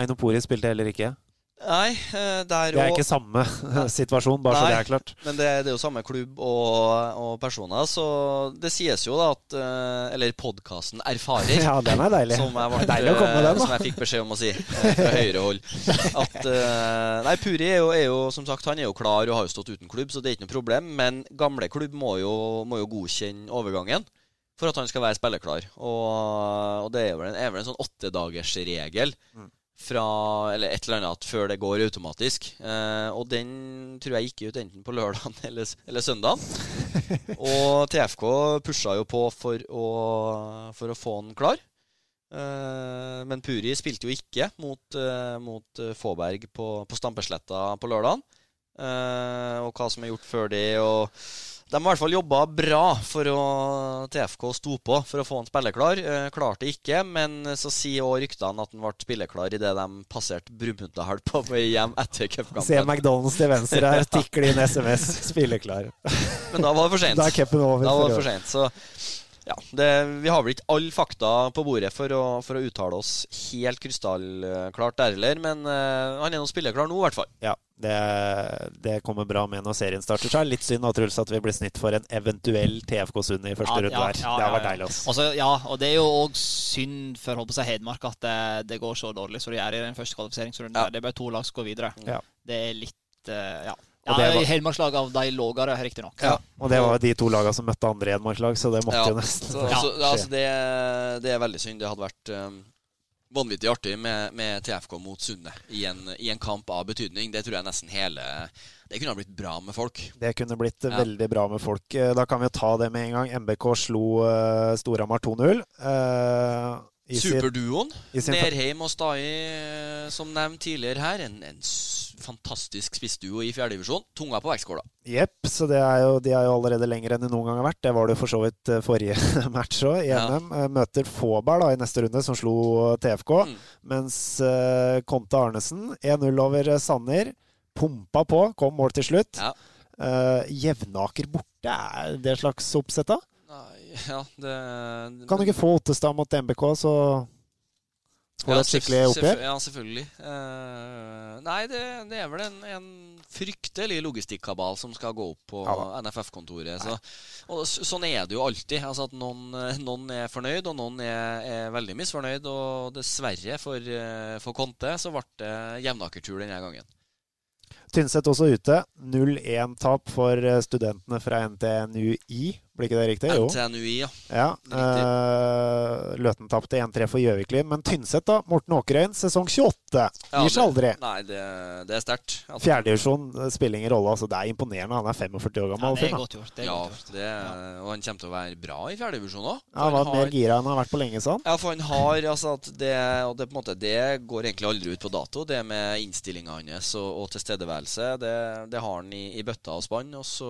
Aino Pori spilte heller ikke.
Nei, eh,
Det er
og-
ikke samme [LAUGHS] situasjon, bare så det er klart.
Men det, det er jo samme klubb og, og personer, så det sies jo da at eh, Eller podkasten erfarer. [LAUGHS]
Ja, den er deilig.
Som jeg, ble,
Deilig å komme med den,
som jeg fikk beskjed om å si eh, fra høyre hold. At Nei, Puri er jo, er jo som sagt Han er jo klar og har jo stått uten klubb, så det er ikke noe problem. Men gamle klubb må jo, må jo godkjenne overgangen for at han skal være spilleklar. Og, og det er vel en, er vel en sånn åttedagersregel fra Eller et eller annet før det går automatisk. Eh, og den tror jeg gikk ut enten på lørdagen [LAUGHS] eller, eller søndagen. [LAUGHS] og TFK pusha jo på for å, for å få den klar. Eh, men Puri spilte jo ikke mot, eh, mot eh, Fåberg på, på Stampesletta på lørdagen. Eh, og hva som er gjort før det. Og de har i hvert fall jobba bra for å TFK sto på for å få han spilleklar. Uh, klarte ikke, men så sier òg ryktene at han ble spilleklar idet de passerte Brumunddal på vei hjem etter
Se. McDonald's til venstre her, tikle inn SMS, spilleklar.
Men da var det for sent.
Da er cupen over.
Da var det for sent. Så ja, det, vi har vel ikke alle fakta på bordet for å, for å uttale oss helt krystallklart der heller, men uh, han er nå spilleklar nå, i hvert fall.
Ja, det, det kommer bra med når serien starter. Så er litt synd da, Truls, at vi blir snitt for en eventuell TFK Sund i første runde her. det har vært deilig. altså.
Ja, og det er jo òg synd for håper seg Hedmark at det, det går så dårlig som det gjør i den første kvalifiseringsrunden.
Ja.
der. Det er bare to lag som går videre.
Ja.
Det er litt uh, Ja. Ja
det var-
Hedmarkslag av de lågere, riktignok.
Ja. Og det var de to lagene som møtte andre Hedmarkslag, så det måtte
Ja,
jo nesten
Så,
Ja, [LAUGHS]
så,
skje.
altså, det, det er veldig synd. Det hadde vært um, vanvittig artig med, med TFK mot Sunne i en, i en kamp av betydning. Det tror jeg nesten hele Det kunne ha blitt bra med folk.
Det kunne blitt
Ja.
veldig bra med folk. Eh, Da kan vi jo ta det med en gang. MBK slo uh, Storhamar 2-0. eh, i sin-
Superduoen. Nerheim og Stai, eh, som nevnt tidligere her. En, en fantastisk spissduo i fjerdedivisjon. Tunga på vektskåla.
Jepp, så det er jo, de er jo allerede lenger enn de noen gang har vært. Det var det for så vidt eh, forrige [LAUGHS] match òg, i NM. Ja. Møter Faaberg da i neste runde, som slo TFK.
Mm.
Mens uh, Konte Arnesen 1-0 over eh, Sanner. Pumpa på, kom mål til slutt.
Ja.
Uh, Jevnaker borte, er det slags oppsett da?
Ja, det
Kan du ikke få Ottestad mot MBK, så får du
Ja,
et skikkelig oppgjør?
Ja, selvfølgelig. Uh, nei, det, det er vel en, en fryktelig logistikkabal som skal gå opp på
Ja.
NFF-kontoret. Så, sånn er det jo alltid. Altså at noen, eh, noen er fornøyd, og noen er, er veldig misfornøyd. Og dessverre for, eh, for Conte så ble det Jevnaker-tur denne gangen.
Tynset også ute. 0-1-tap for studentene fra NTNUI. Blir ikke det riktig? Jo.
NTNUI, ja.
Ja, eh, Løten tapte 1-3 for Gjøviklin. Men Tynset, da. Morten Åkerøyen, sesong 28.
Ja,
Gir seg aldri.
Nei, det, det er sterkt. Altså.
Fjerdedivisjon eh, spiller ingen rolle. Altså, det er imponerende. Han er 45 år gammel.
Ja, det er godt gjort. Det er
Ja,
godt gjort.
det, og han kommer til å være bra i fjerdedivisjon òg.
Ja, han var mer gira enn han har vært på lenge, sånn.
Ja, for han har altså at det, og det, på en måte, det går egentlig aldri ut på dato, det med innstillinga hans og, og tilstedeværelse. Det, det har han i, i bøtta og spann. Og så,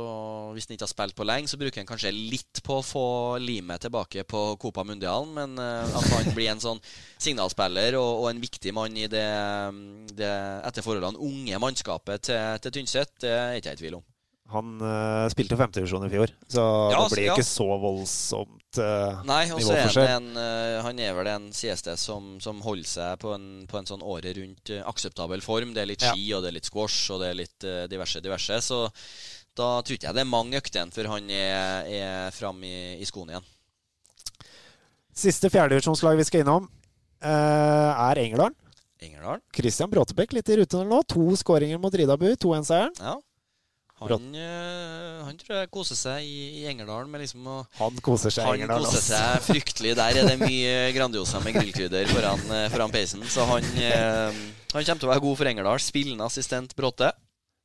hvis han ikke har spilt på lenge, så bruker han kanskje litt på å få limet tilbake på Copa Mundialen. Men eh, at han blir en sånn signalspiller og, og en viktig mann i det, det etter forholdene unge mannskapet til, til Tynset, det er ikke jeg i tvil om.
Han uh, spilte jo femtedivisjon i fjor, så
Ja,
det blir
ja.
ikke så voldsomt uh,
Nei, og så er han en, uh, han er vel en CSD som, som holder seg på en, på en sånn året rundt akseptabel form. Det er litt
Ja.
ski, og det er litt squash, og det er litt diverse, diverse. Så da tror ikke jeg det er mange økter igjen før han er, er framme i, i skoene igjen.
Siste fjerdedivisjonslag vi skal innom, eh, er Engerdalen.
Engerdalen.
Christian Bråtebekk litt i rute nå. To skåringer mot Ridabu, 2-1-seieren.
Ja. Han, eh, han tror jeg koser seg i, i Engerdalen med liksom å
Han koser seg i Engerdalen.
Han
koser
seg fryktelig. Der er det mye Grandiosa med grillkrydder foran, eh, foran peisen. Så han, han kommer til å være god for Engerdal. Spillende assistent Bråte.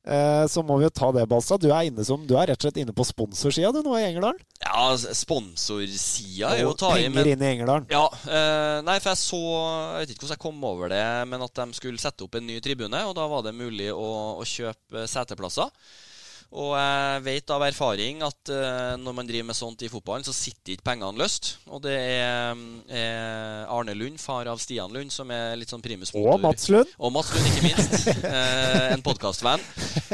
Eh, så må vi jo ta det, Balstad. Du er, inne som, du er rett og slett inne på sponsorsida du nå i Engerdalen.
Ja, sponsorsida er jo å ta i,
Penger inn i Engerdalen.
Ja, eh, nei, for jeg så Jeg vet ikke hvordan jeg kom over det, men at de skulle sette opp en ny tribune, og da var det mulig å, å kjøpe seteplasser. Og jeg vet av erfaring at uh, når man driver med sånt i fotballen, så sitter ikke pengene løst. Og det er, er, Arne Lund, far av Stian Lund, som er litt sånn primus motor.
Og Mats Lund.
Og Mats Lund, ikke minst. uh, [LAUGHS] en podkastvenn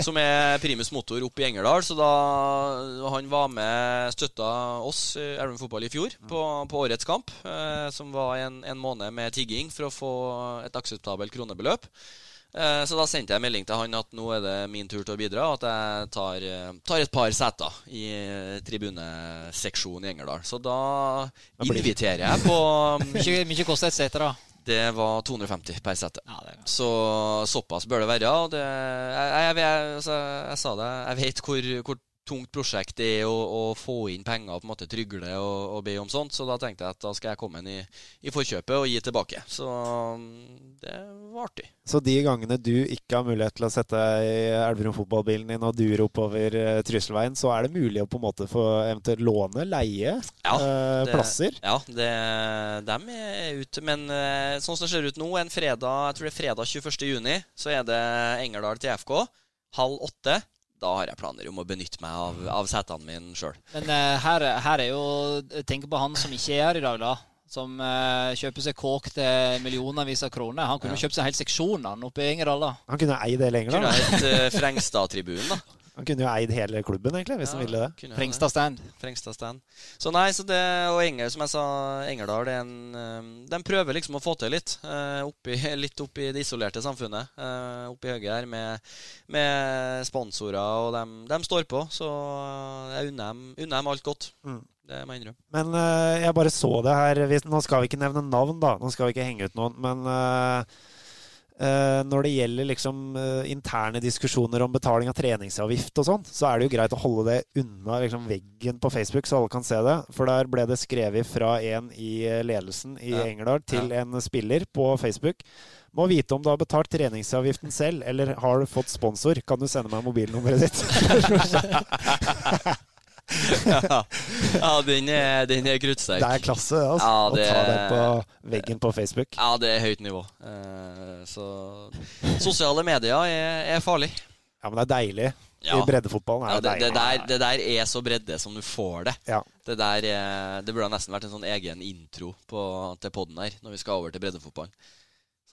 som er primus motor oppe i Engerdal. Så da han var med, støtta oss i Elverum Fotball i fjor på, på årets kamp, som var en, en måned med tigging for å få et akseptabelt kronebeløp. Eh, så da sendte jeg melding til han at nå er det min tur til å bidra, og at jeg tar, eh, tar et par seter i eh, tribuneseksjonen i Engerdal. Så da inviterer jeg på [LAUGHS]
Mye, mye koster et sete, da?
Det var 250 per sete.
Ja,
så såpass bør det være. Og det, jeg, jeg, jeg, altså, jeg, sa det, jeg vet hvor, hvor tungt prosjekt det er å, å, få inn penger og på en måte trygle og, og, be om sånt. Så da tenkte jeg at da skal jeg komme inn i, i forkjøpet og gi tilbake. Så mm, det var artig.
Så de gangene du ikke har mulighet til å sette deg i Elverum fotballbilen din og dure oppover uh, Trysilveien, så er det mulig å på en måte få eventuelt låne, leie
ja,
eh,
det,
plasser?
Ja, det, dem er ute. Men uh, sånn som det ser ut nå, en fredag, jeg tror det er fredag 21.6, så er det Engerdal til FK. Halv åtte da har jeg planer om å benytte meg av, av setene mine sjøl.
Men uh, her, her, er jo Tenk på han som ikke er her i dag, da. Som uh, kjøper seg kåk til millionervis av kroner. Han kunne ja. kjøpt seg en hel seksjon han oppe i Engerdal. da.
Han kunne eid det lenger,
da. Kunne hett uh, Frengstad-tribunen, da.
Han kunne jo eid hele klubben, egentlig, hvis ja, han ville det.
Frengstad Stand.
Frengstad Stand. Så nei, så det, og Enger, som jeg sa, Engerdal det er en, De prøver liksom å få til litt. Uh, oppi, [LAUGHS] litt oppi det isolerte samfunnet. Uh, oppi høyre her med, med, sponsorer, og de, de, står på. Så jeg unner dem, unner dem alt godt. Mm. Det må jeg innrømme.
Men jeg bare så det her. Nå skal vi ikke nevne navn, da. Nå skal vi ikke henge ut noen. Men når det gjelder liksom uh, interne diskusjoner om betaling av treningsavgift og sånn, så er det jo greit å holde det unna liksom, veggen på Facebook, så alle kan se det. For der ble det skrevet fra en i eh, ledelsen i ja. Engerdal til ja. en spiller på Facebook. Må vite om du har betalt treningsavgiften selv, eller har du fått sponsor. Kan du sende meg mobilnummeret ditt? [LAUGHS] [LAUGHS]
ja, ja, den er, den er kruttsterk.
Det er klasse altså, ja, det, å ta det på veggen på Facebook.
Ja, det er høyt nivå. Uh, så sosiale medier er, er, farlig.
Ja, men det er deilig. Ja. I breddefotballen er
ja, det, det, der, det, der, er så bredde som du får det.
Ja.
Det der er, det burde nesten vært en sånn egen intro på, til poden her, når vi skal over til breddefotballen.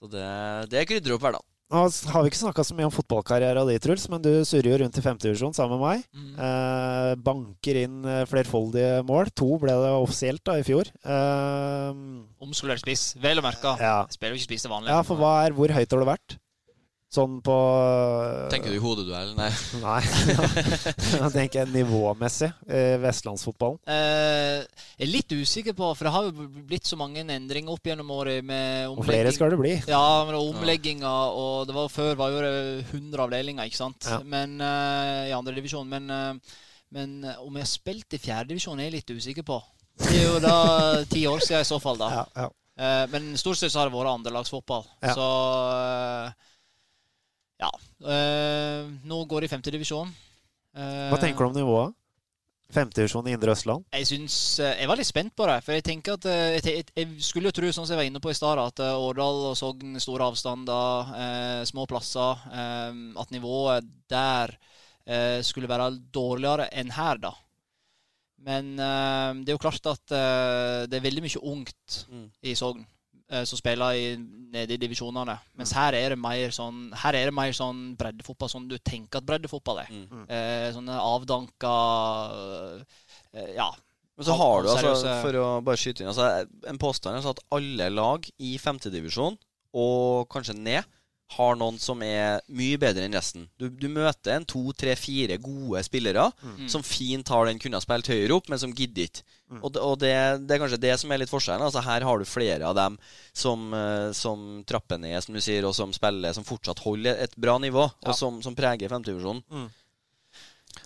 Så det, det krydrer opp hverdagen.
Nå har vi ikke snakka så mye om fotballkarrieren din, Truls, men du surrer jo rundt i femtedivisjon sammen med meg. Mm. Eh, banker inn eh, flerfoldige mål. To ble det offisielt da i fjor. Eh,
Omskolert spiss, vel å merke.
Ja.
Spiller jo ikke spiss til vanlig.
Ja, for hva er, Hvor høyt har du vært? Sånn på
Tenker du i hodeduell? Nei. [LAUGHS]
Nei. [LAUGHS] Jeg tenker nivåmessig i vestlandsfotballen.
Eh, jeg er litt usikker på, for det har jo blitt så mange endringer opp gjennom året. med
Og flere skal det bli.
Ja, med omlegginger, og det var før var jo det 100 avdelinger, ikke sant? Ja. Men, eh, I andredivisjon. Men, uh, men om jeg har spilt i fjerdedivisjon, er jeg litt usikker på. Det er jo da [LAUGHS] ti år siden i så fall, da.
Ja, ja.
men stort sett så har det vært andrelagsfotball. Ja. Så ja. Øh, nå går det i femtedivisjon.
divisjon. Hva tenker du om nivået? Femtedivisjon i Indre Østland?
Jeg synes, eh, jeg var litt spent på det. For jeg tenker at jeg, jeg skulle jo tro, sånn som jeg var inne på i stad, at Årdal og Sogn, store avstander, eh, små plasser eh, At nivået der eh, skulle være dårligere enn her, da. Men det er jo klart at det er veldig mye ungt mm. i Sogn. Eh, som spiller i, nede i divisjonene. Mens her er det mer sånn Her er det mer sånn breddefotball sånn du tenker at breddefotball er. Mm. Eh, sånne avdanka eh, Ja.
Men så har du altså, for å bare skyte inn altså, En påstand er altså at alle lag i femtedivisjon, og kanskje ned, har noen som er mye bedre enn resten. Du, du møter en to, tre, fire gode spillere mm. som fint har den kunne ha spilt høyere opp, men som gidder ikke. Mm. Og, og det, det, er kanskje det som er litt forskjellen. Altså Her har du flere av dem som, uh, som trapper ned, som du sier, og som spiller, som fortsatt holder et bra nivå, ja. og som, som preger femtedivisjonen. Mm.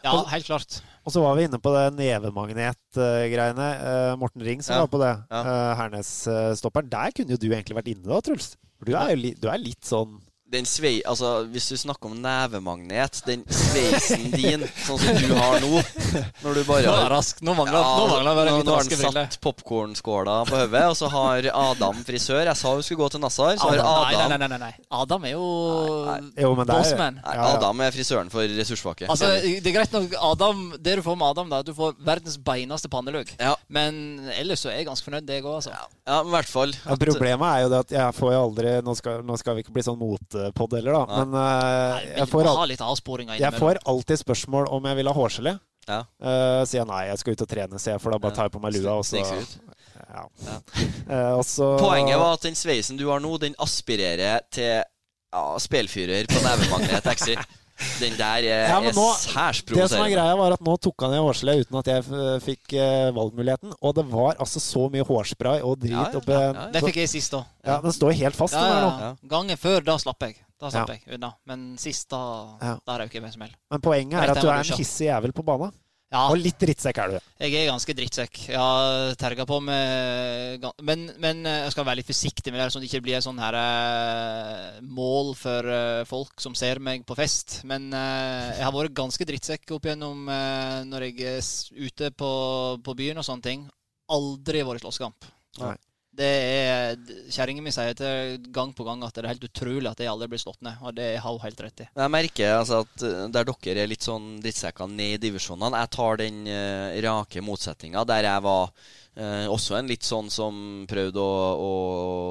Ja, helt klart.
Og så var vi inne på det nevemagnet-greiene. Uh, Morten Ring som ja. var på det. Ja. Uh, Hernes-stopperen. Der kunne jo du egentlig vært inne da, Truls. For du er jo li, du er litt sånn
den svei... Altså, hvis du snakker om nevemagnet, den sveisen din, sånn som du har nå Når du bare har
rask. Nå mangler nå mangler bare
nå, har han satt popkornskåla på hodet, og så har Adam frisør. Jeg sa hun skulle gå til Nassar, så har
Adam, nei, nei, nei, nei, nei. Adam er jo bossman.
Ja, ja.
Adam er frisøren for ressurssvake.
Altså, det er greit nok Adam, Det du får med Adam, da Du får verdens beineste pannelugg.
Ja.
Men ellers så er jeg ganske fornøyd, jeg òg, altså.
ja, men i hvert fall.
Ja, problemet er jo det at jeg får jo aldri Nå skal, nå skal vi ikke bli sånn motepod heller, da. Men uh,
Jeg
jeg, får al jeg får alltid spørsmål om jeg vil ha hårgelé.
Ja.
Uh, sier jeg nei, jeg skal ut og trene, sier jeg, for da bare tar jeg på meg lua. Og så, ja.
Ja. [LAUGHS]
Eh, og
Poenget var at den sveisen du har nå, den aspirerer til ja, spelfyrer på nevemagnet XI. Den der er,
Ja,
er særs provoserende.
Det som er greia, var at nå tok han i hårgelé uten at jeg eh, fikk uh, valgmuligheten. Og det var altså så mye hårspray og drit
Ja, ja,
oppe
ja, ja.
Det fikk jeg sist òg.
Ja, Den står helt fast.
Ja,
den
ja, ja. Gangen før, da slapp jeg. Da slapp
Ja.
jeg unna. Men sist, da,
Ja.
da røyk jeg som smell.
Men poenget er at du er en hissig jævel på banen.
Ja,
Og litt drittsekk er du.
jeg er ganske drittsekk. Jeg har terga på med men, men eh, jeg skal være litt forsiktig med det, sånn at det ikke blir et sånn her eh, mål for eh, folk som ser meg på fest. Men jeg har vært ganske drittsekk opp igjennom når jeg er ute på, på byen og sånne ting. Aldri vært i slåsskamp.
Nei.
Det er Kjerringa mi sier til gang på gang at det er helt utrolig at jeg aldri blir slått ned. Og det har hun helt rett i.
Jeg merker altså at uh, der dere er litt sånn drittsekker ned i divisjonene Jeg tar den uh, rake motsetninga der jeg var uh, også en litt sånn som prøvde å, å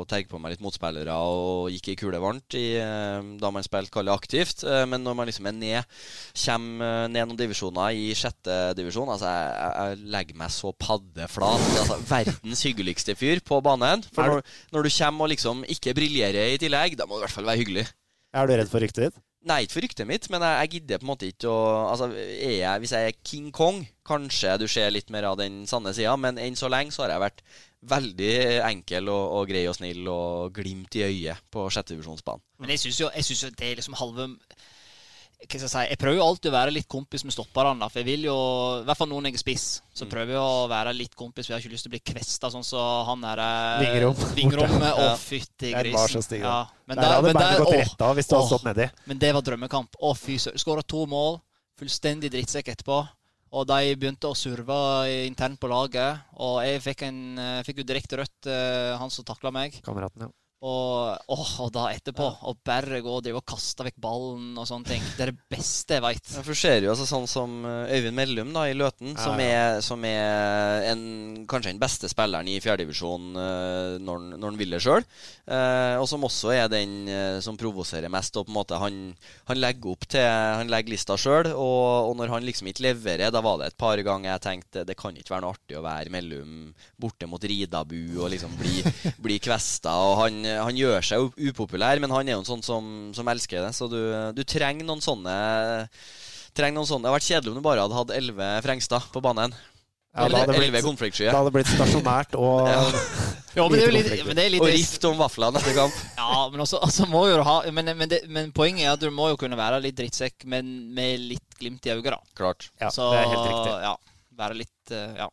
terge på meg litt motspillere og gikk i kule varmt i, eh, da man spilte kalle aktivt. Eh, men når man liksom er ned, kommer uh, ned noen divisjoner i sjette divisjon Altså, jeg, jeg, jeg legger meg så paddeflat. Altså, verdens hyggeligste fyr på banen. For når, når du kommer og liksom ikke briljerer i tillegg, da må du i hvert fall være hyggelig.
Er du redd for ryktet ditt?
Nei, ikke for ryktet mitt, men jeg, jeg gidder på en måte ikke å altså, er jeg, Hvis jeg er King Kong, kanskje du ser litt mer av den sanne sida, men enn så lenge så har jeg vært veldig enkel og, og grei og snill og glimt i øyet på sjettedivisjonsbanen.
Men jeg syns jo, jo det er liksom halve hva skal Jeg si, jeg prøver jo alltid å være litt kompis med stopperne. For jeg vil jo, i hvert fall noen når jeg er spiss, så prøver jeg å være litt kompis. For jeg har ikke lyst til å bli kvesta sånn som han der
Vingrom.
Vingrommet. [LAUGHS] Å, fytti grisen.
så
Ja, men
Der hadde
men
gått rett av hvis du hadde stått nedi.
Men det var drømmekamp. Å, fy søren. Skåra to mål. Fullstendig drittsekk etterpå. Og de begynte å surve internt på laget. Og jeg fikk, en, eh, fikk jo direkte rødt, eh, han som takla meg.
Kameraten, ja.
Og, åh, og da etterpå Å bare gå og drive og kaste vekk ballen og sånne ting. Det er det beste jeg veit.
Ja, for ser jo altså sånn som eh, Øyvind Mellum da, i Løten,
Ja,
som,
ja.
er, som er en, kanskje den beste spilleren i fjerdedivisjon uh, når, når han vil det sjøl. og som også er den eh, som provoserer mest. Og på en måte han, han legger opp til Han legger lista sjøl, og, og når han liksom ikke leverer, da var det et par ganger jeg tenkte det kan ikke være noe artig å være Mellum borte mot Ridabu og liksom bli, [LAUGHS] bli kvesta. Og han, han gjør seg jo upopulær, men han er jo en sånn som, som elsker det. Så du, du trenger noen sånne Trenger noen sånne Det hadde vært kjedelig om du bare hadde hatt elleve Frengstad på banen.
Ja,
Eller
hadde det
Da
blitt- Det blitt stasjonært og
Ja. [LAUGHS]
Ja, men det er
Lite
litt, men det er litt
Og rift om vaflene etter kamp.
Ja, men også, altså må jo ha men, men, det, men poenget er at du må jo kunne være litt drittsekk, men med litt glimt i øyet, da.
Klart.
Ja,
Så,
det er helt riktig.
Ja, være litt eh, Ja.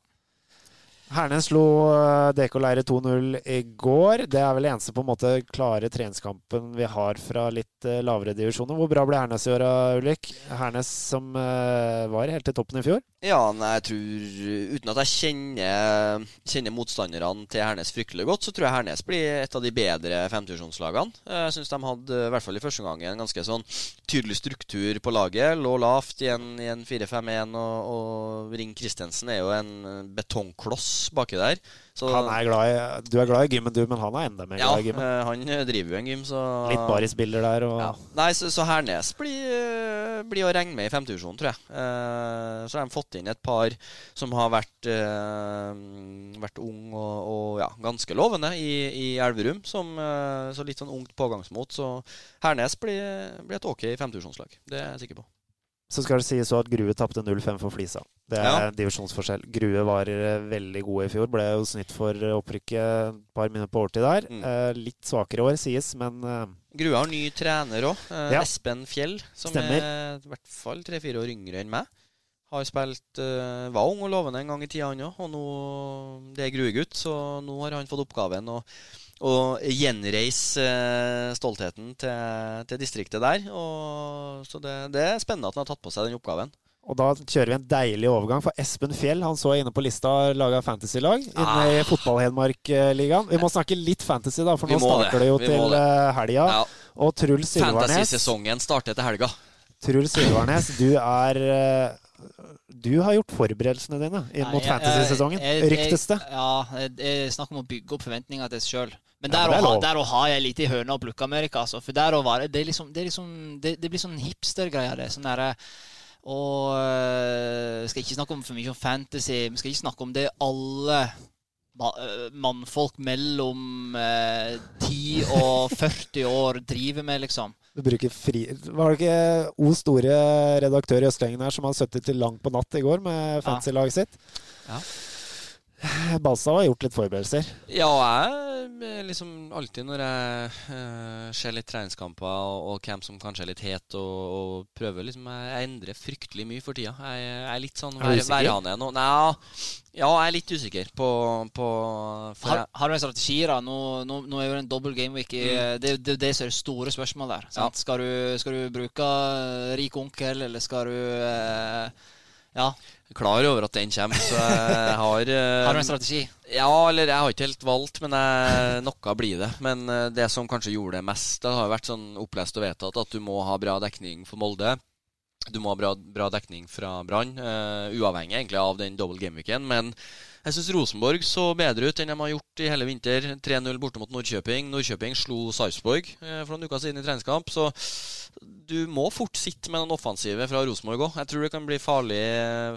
Hernes slo eh, DK Leire 2-0 i går. Det er vel eneste på en måte klare treningskampen vi har fra litt eh, lavere divisjoner. Hvor bra ble Hernes i år, Ulrik? Hernes som eh, var helt til toppen i fjor?
Ja, nei, jeg tror Uten at jeg kjenner, kjenner motstanderne til Hernes fryktelig godt, så tror jeg Hernes blir et av de bedre femtusjonslagene. Jeg syns de hadde, i hvert fall i første gang, en ganske sånn tydelig struktur på laget. Lå lavt i en, en 4-5-1, og, og Ring Christensen er jo en betongkloss baki der. Så,
Han er glad i, du er glad i gymmen, du, men han er enda mer glad i gymmen.
Ja, han driver jo en gym, så
Litt barisbilder der og
Ja. Nei, så, så Hernes blir, eh, blir å regne med i femtedivisjon, tror jeg. Eh, så har de fått inn et par som har vært, eh, vært ung og, og ja, ganske lovende i, i Elverum. Som, eh, så litt sånn ungt pågangsmot. Så Hernes blir, blir et ok femtedivisjonslag. Det er jeg sikker på.
Så skal det sies så at Grue tapte 0-5 for Flisa. Det er
Ja.
divisjonsforskjell. Grue var eh, veldig gode i fjor. Ble jo snitt for opprykket et par minutter på overtid der.
Mm.
Eh, litt svakere år, sies, men eh,
Grue har ny trener òg.
Ja.
Espen Fjell, som
Stemmer.
er i hvert fall tre-fire år yngre enn meg. Har spilt uh, Var ung og lovende en gang i tida, han òg. Og nå Det er gruegutt, så nå har han fått oppgaven å, å gjenreise uh, stoltheten til, til, distriktet der. Og, så det, det, er spennende at han har tatt på seg den oppgaven.
Og da kjører vi en deilig overgang, for Espen Fjell han så jeg inne på lista laga fantasylag inne ah. i Fotball-Hedmark-ligaen. Vi må snakke litt fantasy, da, for nå starter det, det jo vi til helga. Ja. Og Truls Silvarnes
Fantasy-sesongen starter til helga.
Truls Silvarnes, du er du har gjort forberedelsene dine inn mot fantasy-sesongen, ryktes det?
Ja, det er snakk om å bygge opp forventninger til seg sjøl. Men der, ja, der, der har jeg litt i høna å plukke Amerika. Altså. For der var, det, liksom, det, liksom, det, det blir sånn hipstergreier. Det. Sånn derre og øh, skal ikke snakke om for mye om fantasy. Vi skal ikke snakke om det alle øh, mannfolk mellom eh, 10 og [LAUGHS] 40 år driver med, liksom.
Du bruker fri... Var det ikke O store redaktør i Østlengen her som hadde sittet til langt på natt i går med fancy-laget sitt? Ja. Balstad har gjort litt forberedelser.
Ja, jeg liksom alltid når jeg uh, ser litt treningskamper og, og camp som kanskje er litt het, og, og prøver liksom Jeg endrer fryktelig mye for tida. Jeg, jeg er litt sånn værhane nå. Nei, ja, jeg er litt usikker på, på
har, har, du en strategi, da? Nå, nå, nå er jo det en dobbel gameweek. Mm. Det er det, det som er det store spørsmålet der. Ja. Skal, du, skal, du, bruke rik onkel, eller skal du uh, Ja
klar over at den kommer, så jeg har
uh, [LAUGHS] Har du en strategi?
Ja, eller jeg har ikke helt valgt, men jeg, noe blir det. Men uh, det som kanskje gjorde det mest, det har vært sånn opplest og vedtatt at du må ha bra dekning for Molde. Du må ha bra, bra dekning fra Brann, uh, uavhengig egentlig av den double game-weeken. Men jeg syns Rosenborg så bedre ut enn de har gjort i hele vinter. 3-0 borte mot Nordkjøping. Nordkjøping slo Sarpsborg eh, for noen uker siden i treningskamp. Så du må fort sitte med den offensive fra Rosenborg òg. Jeg tror det kan bli farlig,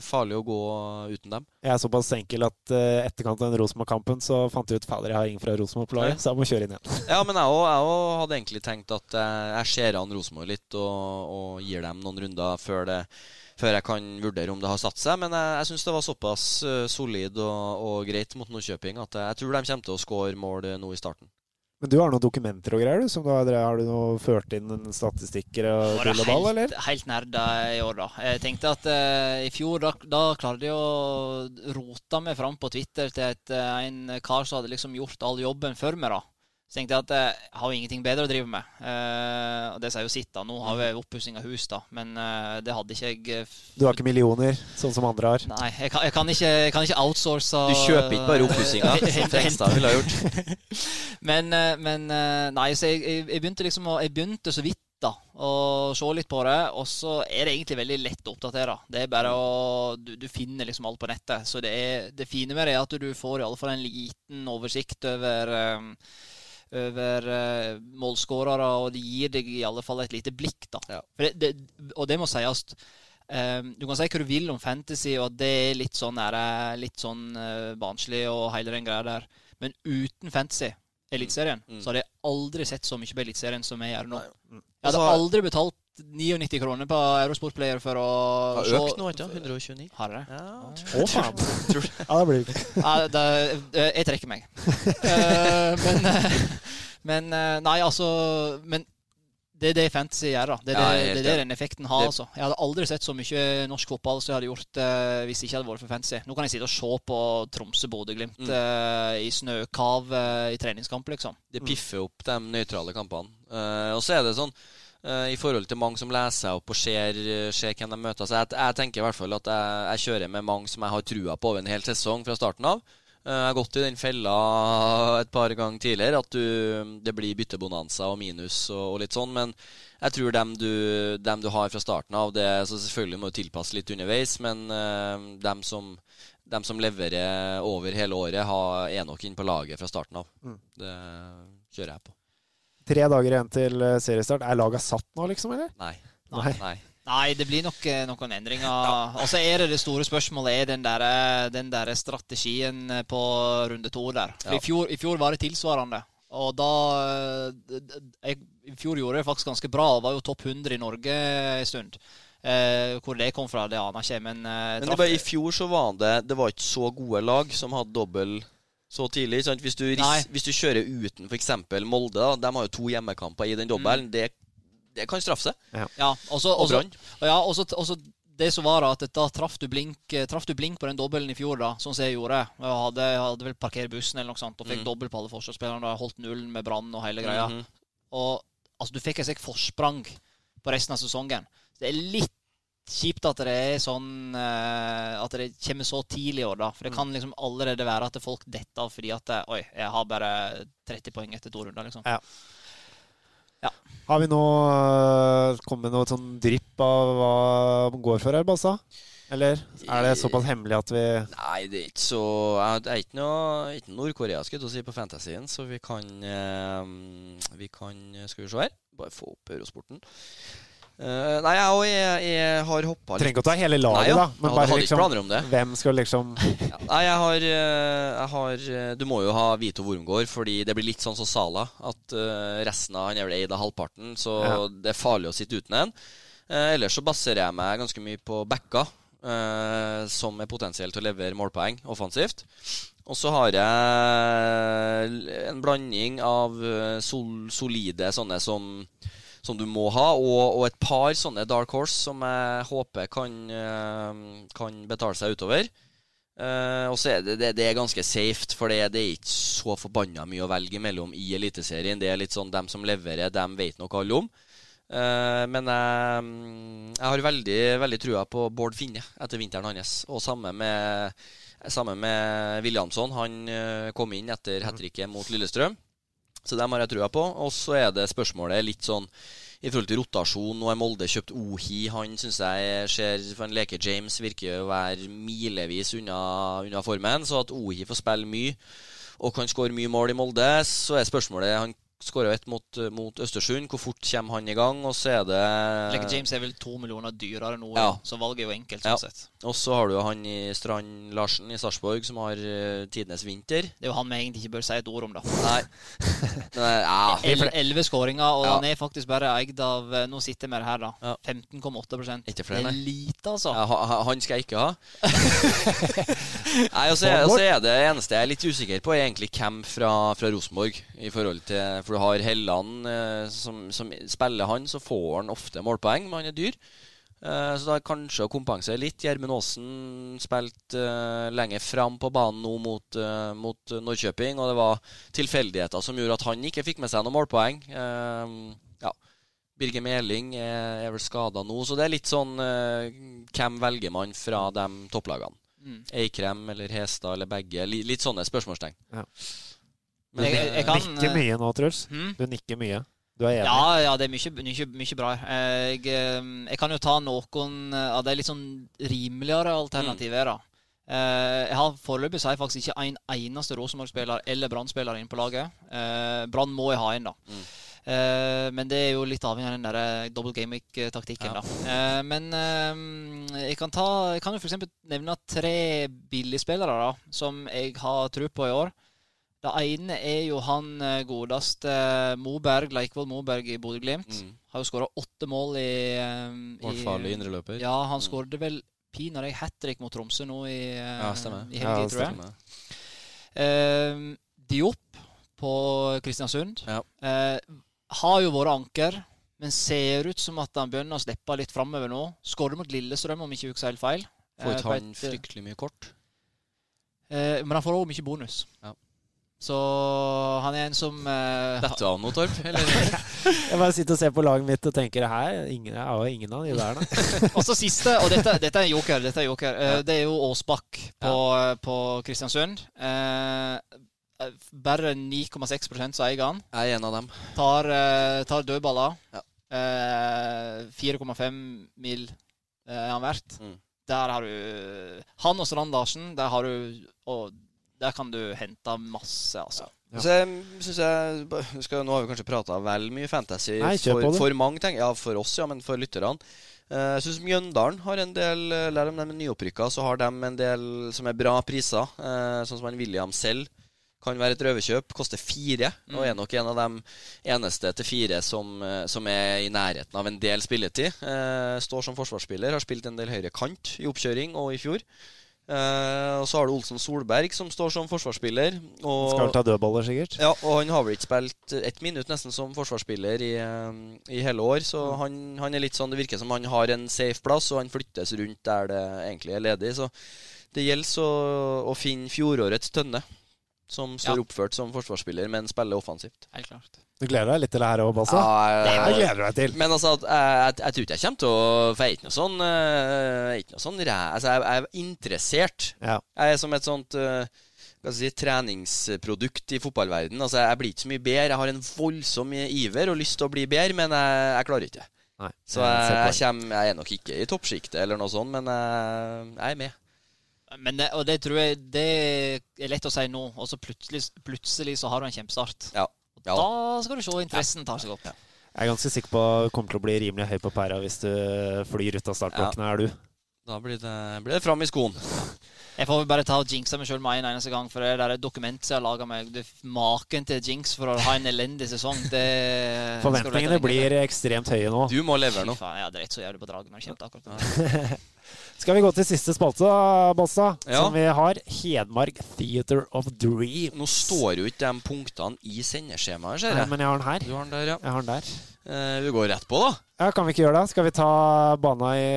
farlig, å gå uten dem.
Jeg er såpass enkel at uh, etterkant av den Rosenborg-kampen så fant jeg ut fader, jeg har ingen fra Rosenborg på laget, så jeg må kjøre inn igjen.
ja, men jeg òg hadde egentlig tenkt at jeg, jeg ser an Rosenborg litt og, og gir dem noen runder før det før jeg kan vurdere om det har satt seg. Men jeg, jeg syns det var såpass uh, solid og, og, greit mot Nordkjøping at jeg, jeg tror de kommer til å skåre mål uh, nå i starten.
Men du har noen dokumenter og greier? du, som du har, har du noe ført inn statistikker og tull og ball, eller?
Helt nerda i år, da. Jeg tenkte at uh, i fjor, da, da klarte jeg å rote meg fram på Twitter til et, en kar som hadde liksom gjort all jobben for meg, da. Så tenkte jeg at eh, jeg har jo ingenting bedre å drive med. Eh, og det sier jo sitt, da. Nå har vi oppussing av hus, da. Men eh, det hadde ikke jeg eh,
Du har ikke millioner, sånn som andre har?
Nei, jeg kan, jeg kan, ikke, jeg kan ikke, outsource
Du kjøper ikke bare oppussinga, [LAUGHS] som Frengstad ville ha gjort? [LAUGHS]
men, eh, men, eh, Nei, så jeg, begynte liksom å Jeg begynte så vidt da, å se litt på det. Og så er det egentlig veldig lett å oppdatere. Det er bare å Du, du finner liksom alt på nettet. Så det, er, det fine med det er at du får i alle fall en liten oversikt over um, over uh, målskårere, og det gir deg i alle fall et lite blikk. da. Ja. Det, det, og det må sies. Um, du kan si hva du vil om fantasy, og at det er litt sånn, er, litt sånn uh, barnslig og hele den greia der. Men uten fantasy, Eliteserien, mm. så hadde jeg aldri sett så mye på Eliteserien som jeg gjør nå. Mm. Jeg hadde aldri betalt 99 kroner på Eurosport Player for å
Har økt nå, ikke 129.
Har det?
Ja, Å, faen. [LAUGHS] [LAUGHS] ja, det blir
ja, det, jeg trekker meg. men, [LAUGHS] men Nei, altså Men det er det fantasy gjør. da. Det er, ja, det, det, er den effekten har. altså. Jeg hadde aldri sett så mye norsk fotball som jeg hadde gjort uh, hvis det ikke hadde vært for fantasy. Nå kan jeg sitte og se på Tromsø-Bodø-Glimt mm. uh, i snøkav uh, i treningskamp, liksom.
Det piffer opp de nøytrale kampene. og så er det sånn I forhold til mange som leser opp og ser, ser hvem de møter. Så jeg, jeg, tenker i hvert fall at jeg, jeg, kjører med mange som jeg har trua på over en hel sesong fra starten av. Uh, jeg har gått i den fella et par ganger tidligere at du, det blir byttebonanza og minus og, og, litt sånn. Men jeg tror dem du, dem du har fra starten av det, så Selvfølgelig må du tilpasse litt underveis, men uh, dem, som, dem som leverer over hele året, har, er nok inne på laget fra starten av. Mm. Det kjører jeg på.
Tre dager igjen til eh, seriestart. Er laga satt nå, liksom, eller?
Nei. Nei. Nei.
Nei, det blir nok eh, noen endringer. Ja. Og så er det det store spørsmålet er den der, eh, den der strategien på runde to der. For ja. i, fjor, i, fjor, var det tilsvarende. Og da jeg, I fjor gjorde det faktisk ganske bra. Var jo topp 100 i Norge en stund. Eh, hvor det kom fra, det aner jeg ikke. Men, eh,
men var, i fjor så var det Det var ikke så gode lag som hadde dobbel så tidlig. Hvis du, hvis, du, kjører uten f.eks. Molde, da, de har jo to hjemmekamper i den dobbelen. Mm. Det, det, kan straffe seg.
Ja, ja også, og Brann. Ja, også, også det som var at da traff du blink, eh, traff du blink på den dobbelen i fjor, da, sånn som jeg gjorde. Jeg hadde, jeg hadde vel parkert bussen eller noe sånt, og fikk
Mm.
dobbel på alle forsvarsspillerne. og Holdt nullen med Brann og hele greia.
Mhm.
Og altså, du fikk et slikt forsprang på resten av sesongen. Det er litt kjipt at det er sånn eh, At det kommer så tidlig i år, da. For det kan liksom allerede være at folk detter av fordi at eh, Oi, jeg har bare 30 poeng etter to runder, liksom.
Ja. Har vi nå øh, kommet med noe sånn drypp av hva man går for her, Bassa? Eller er det såpass hemmelig at vi
Nei, det er ikke så Jeg er ikke noe ikke Nord-Korea skulle jeg til å si på Fantasyen, så vi kan eh, Vi kan Skal vi se her. Bare få opp Eurosporten. Eh, nei, jeg, og jeg, jeg har hoppa litt
Trenger ikke å ta hele laget,
Nei, ja.
da. Men
ja,
bare liksom
om det.
Hvem skal liksom [LAUGHS]
Ja, Nei, jeg har, eh, jeg har eh, Du må jo ha Vito Wormgård, fordi det blir litt sånn som Sala. At resten av Han er vel eid av halvparten, så
Ja.
det er farlig å sitte uten en. Uh, ellers så baserer jeg meg ganske mye på backa, uh, som er potensielt til å levere målpoeng offensivt. Og så har jeg en blanding av sol, solide sånne som som du må ha, og, og et par sånne dark horse som jeg håper kan, eh, kan betale seg utover. Uh, og så er det, det, det er ganske safe, for det, det er ikke så forbanna mye å velge mellom i Eliteserien. Det er litt sånn dem som leverer, dem vet nok alle om. Uh, men jeg, jeg har veldig, veldig trua på Bård Finne etter vinteren hans. Og samme med, samme med Williamson. Han kom inn etter hat tricket mot Lillestrøm. Så dem har jeg trua på. Og så er det spørsmålet litt sånn i forhold til rotasjon. Nå har Molde kjøpt Ohi. Han syns jeg ser For en leker James virker å være milevis unna, unna formen. Så at Ohi får spille mye og kan skåre mye mål i Molde, så er spørsmålet Han skåra ett mot, mot Østersund. Hvor fort kommer han i gang? Og så er det
Leke James er vel to millioner dyrere nå,
Ja.
så valget er jo enkelt.
Ja.
sånn sett.
Og så har du han i Strand Larsen i Sarpsborg, som har uh, tidenes vinter.
Det er jo han vi egentlig ikke bør si et ord om, da.
Nei. [LAUGHS] Nei ja.
El- Elleve skåringer, og
Ja.
han er faktisk bare eid av eh, Nå sitter vi her, da.
Ja.
15,8
Ikke flere,
Det er lite, altså.
Ja, ha- ha- han skal jeg ikke ha. [LAUGHS] Nei, og så er, og så er det eneste jeg er litt usikker på, er egentlig hvem fra, fra Rosenborg. I forhold til, For du har Helland eh, som, som spiller han, så får han ofte målpoeng, men han er dyr. Eh, så da kanskje å kompensere litt. Gjermund Aasen spilte lenge lenger fram på banen nå mot, eh, mot Norrköping, og det var tilfeldigheter som gjorde at han ikke fikk med seg noen målpoeng. Eh, ja. Birger Meling er, er vel skada nå, så det er litt sånn eh, Hvem velger man fra de topplagene?
Mm.
Eikrem eller Hestad eller begge? Li, litt sånne spørsmålstegn.
Ja.
Men,
Jeg- jeg- kan-
Nikker mye nå, Truls.
Hmm?
Du nikker mye. Du er enig?
Ja, ja, det er mye, mye, mye bra. Eh, Jeg, eh, jeg kan jo ta noen eh, av de litt sånn rimeligere alternativene. Eh, Jeg har foreløpig jeg faktisk ikke en eneste Rosenborg-spiller eller Brann-spiller inne på laget. Eh, Brann må jeg ha inn, da.
Mm.
Eh, men det er jo litt avhengig av den der eh, double gamic-taktikken.
Ja.
da. Eh, men eh, jeg kan ta Jeg kan jo f.eks. nevne tre billigspillere da, som jeg har tro på i år. Det ene er jo han eh, godeste Moberg, Leikvoll Moberg i Bodø-Glimt.
Mm.
Har jo skåra åtte mål i, i
Vår farlige indreløper.
Ja, han
Mm.
skårte vel pinadø hat trick mot Tromsø nå i, eh,
Ja, stemmer.
i helga,
ja,
tror jeg. Eh, Diop på Kristiansund
Ja.
eh, har jo vært anker, men ser ut som at han begynner å slippe litt framover nå. Skåret mot Lillestrøm, om ikke jeg husker helt feil.
Får
Eh,
han
et, eh,
fryktelig mye kort?
eh, Men han får òg mye bonus.
Ja.
Så han er en som uh,
Dette av noe, Torp? Eller? [LAUGHS]
Jeg bare sitter og ser på laget mitt og tenker her, ingen, jeg har jo ingen av de der, da. [LAUGHS]
Og så siste, og dette, dette er en joker, dette er, joker eh, det er jo Åsbakk på, på Kristiansund. Uh, bare 9,6% så eier han.
Jeg er en av dem.
Tar, eh, tar dødballer.
Ja.
Eh, 4,5 mil eh, er han verdt.
Mm.
Der har du Han og Strand Larsen, der har du Og der kan du hente masse, altså.
Ja.
Så jeg synes jeg skal, Nå har vi kanskje prata vel mye fantasy
Nei,
for, for mange, ting. Ja, for oss, ja, men for lytterne. Eh, Jeg syns Mjøndalen har en del Lær om de er nyopprykka, så har de en del som er bra priser. Eh, Sånn som han William selv kan være et røverkjøp. Koster fire, og
Mm.
er nok en av de eneste til fire som, eh, som er i nærheten av en del spilletid. Eh, Står som forsvarsspiller, har spilt en del høyre kant i oppkjøring og i fjor. Eh, og så har du Olsen Solberg, som står som forsvarsspiller. Og,
Skal han ta dødballer, sikkert.
ja, og han har vel ikke spilt ett minutt nesten som forsvarsspiller i, eh, i hele år. Så
Mm.
han, han er litt sånn Det virker som han har en safe plass, og han flyttes rundt der det egentlig er ledig. Så det gjelder å, å finne fjorårets Tønne, som står
Ja.
oppført som forsvarsspiller, men spiller offensivt.
Helt klart.
Du gleder deg litt til det her òg, Basse?
Ja,
det
jeg-
gleder du deg til.
Men altså, jeg, jeg, jeg tror ikke jeg kommer til å For jeg er ikke noe sånn eh, Jeg er ikke noe sånn Altså, jeg, jeg er interessert.
Ja.
Jeg er som et sånt eh, hva skal jeg si, treningsprodukt i fotballverden. Altså, jeg blir ikke så mye bedre. Jeg har en voldsom iver og lyst til å bli bedre, men jeg, jeg klarer ikke.
Nei,
Så
poeng.
kommer, jeg er nok ikke i toppsjiktet eller noe sånt, men jeg, jeg er med.
Men det, og det tror jeg det er lett å si nå, og så plutselig, plutselig så har du en kjempestart.
Ja. Ja.
Da skal du se interessen tar seg opp.
Jeg er ganske sikker på at du kommer til å bli rimelig høy på pæra hvis du flyr ut av startblokkene, er du?
Da blir det, blir det fram i skoen.
Jeg får bare ta og jinxe meg sjøl med en eneste gang, for det der dokument som jeg har laga meg det, Maken til jinx for å ha en elendig sesong, det
Forventningene blir ekstremt høye nå.
Du må levere nå.
Fy faen, Jeg hadde rett så jævlig på draget når jeg kjente akkurat [LAUGHS] det.
Skal vi gå til siste spalte, Bossa?
Ja.
Som vi har. Hedmark Theater of Dreams.
Nå står jo ikke de punktene i sendeskjemaet, ser
Nei,
jeg.
men jeg har den her.
Du har den der, ja.
Jeg har den der.
Eh, vi går rett på, da.
Ja, Kan vi ikke gjøre det? Skal vi ta bana i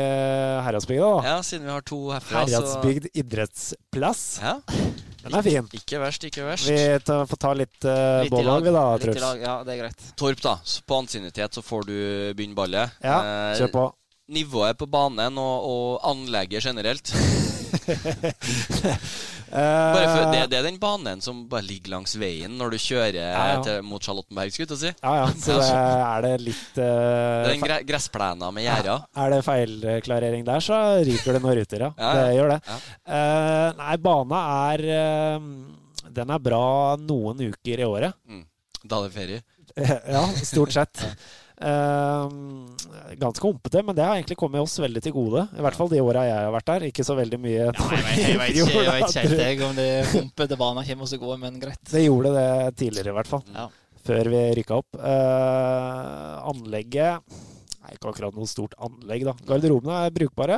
Heradsbygda, da?
Ja, siden vi har to herfra, så
idrettsplass.
Ja.
Den er fin.
Ikke verst, ikke verst.
Vi tar, får ta litt uh,
Litt
bollag, vi da, Truls.
Ja, det er greit.
Torp, da. Så På ansiennitet så får du begynne ballet.
Ja,
Eh,
kjør på.
Nivået på banen og, og anlegget generelt. [LAUGHS] Bare for, det,
Eh,
det er den banen som bare ligger langs veien når du kjører
ja.
Til, mot Charlottenberg, skulle jeg si.
Ja, ja. Så det, er det litt
Det er
uh,
den gre gressplena med gjerder.
Er det feilklarering der, så ryker det noen ruter, ja.
Ja, ja.
Det gjør det.
Ja.
Eh, nei, bana er uh, Den er bra noen uker i året.
Mm. Da er det ferie. [LAUGHS]
ja, stort sett. Eh, ganske humpete, men det har egentlig kommet oss veldig til gode. I hvert fall de åra jeg har vært der. Ikke så veldig mye
Ja, jeg, vet, [LAUGHS] ikke, jeg vet ikke helt om det humpete baner kommer oss til gode, men greit.
Det gjorde det tidligere, i hvert fall.
Ja.
Før vi rykka opp. Eh, anlegget Nei, ikke akkurat noe stort anlegg, da. Garderobene er brukbare.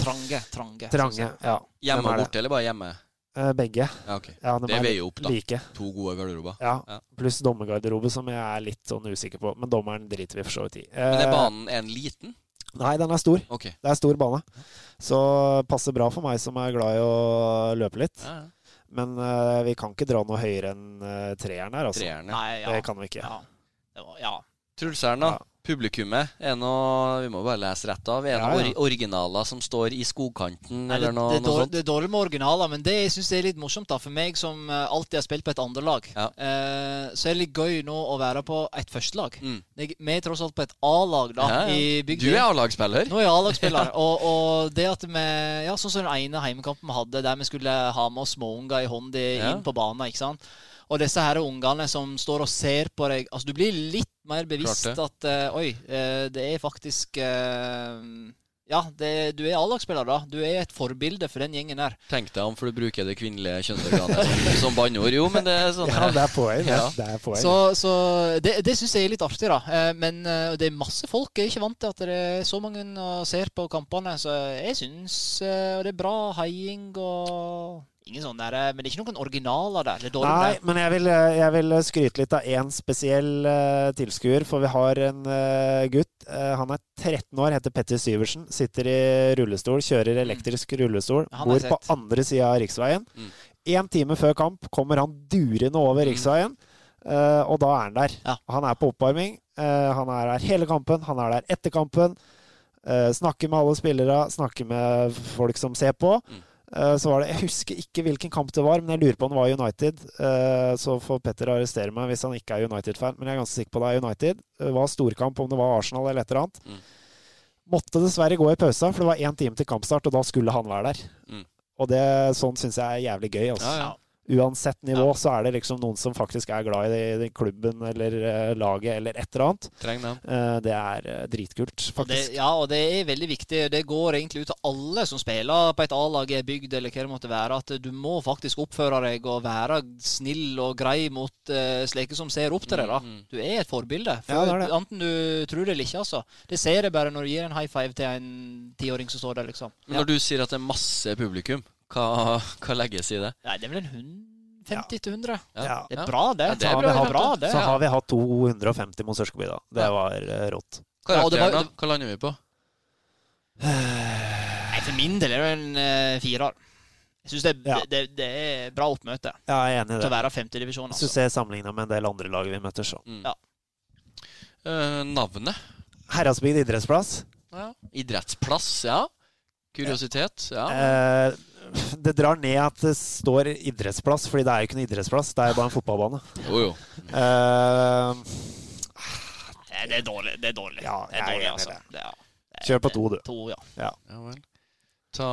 Trange. Trange.
Trange. Ja.
Hjemme
er
og borte, eller bare hjemme?
Eh, begge.
Ja, okay.
Ja, de
Det
er
veier opp, da.
Like.
To gode garderober.
Ja.
Ja.
Pluss dommergarderobe, som jeg er litt sånn usikker på. Men dommeren driter vi for så vidt i.
Men er
Eh,
banen en liten?
Nei, den er stor.
Okay.
Det er stor bane. Så passer bra for meg som er glad i å løpe litt.
Ja, ja.
Men uh, vi kan ikke dra noe høyere enn uh, treeren her, altså.
Treeren, ja.
Nei, ja.
Det kan vi ikke.
Ja. Det var, ja.
Trulseren, da.
Ja.
Publikummet. Er noe Vi må bare lese rett av. Er
Ja,
noen or originaler som står i skogkanten,
Nei, det,
eller noe,
det,
noe sånt?
det er dårlig med originaler, men det jeg er litt morsomt, da, for meg som eh, alltid har spilt på et andrelag,
Ja.
eh, så er det litt gøy nå å være på et førstelag.
Mm.
Jeg- Vi er tross alt på et A-lag da,
Ja,
i
Du er A-lagsspiller.
Nå er jeg A-lagsspiller, [LAUGHS] og, og det at vi Ja, sånn som den ene heimekampen vi hadde, der vi skulle ha med oss småunger i hånda inn på banen, ikke sant. Og disse her ungene som står og ser på deg Altså, du blir litt mer bevisst at uh, Oi, uh, det er faktisk uh, Ja, det, du er A-lagsspiller, da. Du er et forbilde for den gjengen der.
Tenk deg om, for du bruker det kvinnelige kjønnsorganet som, [LAUGHS] som banneord. Jo, men det er sånn
Ja, det er poeng. det.
Ja.
Det er poeng.
Så, så det, det syns jeg er litt artig, da. Men det er masse folk. Jeg er ikke vant til at det er så mange og ser på kampene. Så jeg syns Og det er bra heiing og Ingen sånn der, eh, Men det er ikke noen originaler der. Er
Nei,
der.
men jeg vil, eh, jeg vil skryte litt av én spesiell uh, tilskuer, for vi har en uh, gutt. Uh, han er 13 år, heter Petter Syversen. Sitter i rullestol, kjører elektrisk rullestol. Bor på andre sida av riksveien.
Mm.
Time før kamp kommer han durende over
Mm.
riksveien, Uh, og da er han der.
Ja.
Han er på oppvarming. eh, han er der hele kampen. Han er der etter kampen. eh, snakker med alle spillere, snakker med folk som ser på.
Mm.
Eh, Så var det, Jeg husker ikke hvilken kamp det var, men jeg lurer på om det var United. Eh, Så får Petter arrestere meg hvis han ikke er United-fan, men jeg er ganske sikker på det er United. Det var storkamp, om det var Arsenal eller et eller annet.
Mm.
Måtte dessverre gå i pausa, for det var én time til kampstart, og da skulle han være der.
Mm.
Og det, sånn syns jeg er jævlig gøy. Altså.
Ja, ja.
Uansett nivå så er det liksom noen som faktisk er glad i det, i den klubben eller uh, laget eller et eller annet.
Treng dem.
Uh, det er uh, dritkult,
Og det,
faktisk.
ja, og det er veldig viktig. Det går egentlig ut til alle som spiller på et A-lag er bygd, eller hva det måtte være, at du må faktisk oppføre deg og være snill og grei mot slike som ser opp til deg. da.
Mm, mm.
Du er et forbilde.
Ja, det er det.
Enten du tror det eller ikke, altså. Det ser jeg bare når du gir en high five til en tiåring som står der, liksom.
Men når du sier at det er masse publikum, Hva, hva legges i det?
Nei, det er vel en hund 50 til 100.
Ja.
Det er bra, det.
Ja, det
Så
er
har,
bra, er
hatt,
bra, det,
så har vi hatt 250 mot Sørskeby, da. Det
Ja.
var eh, rått.
Ja, og det
Karakteren,
var-
da? Hva lander vi på? [SIGHS]
Nei, For min del er det en uh, firer. Jeg syns det,
Ja.
det, det, det er bra oppmøte
Ja, jeg er enig i det.
til å
det.
være femtedivisjon. Altså.
ser sammenligna med en del andre lag vi møter, så.
Mm.
Ja.
Uh, navnet?
Herrasbygd idrettsplass.
Ja. Idrettsplass, ja. Kuriositet, ja.
Eh, [LAUGHS] det drar ned at det står idrettsplass, fordi det er jo ikke noen idrettsplass. Det er jo bare en fotballbane.
Jo, jo.
Uh, det er dårlig. Det er dårlig.
Ja,
det er
jeg er
dårlig altså.
det.
Er-
Kjør på to, du.
To, ja.
Ja vel. Ta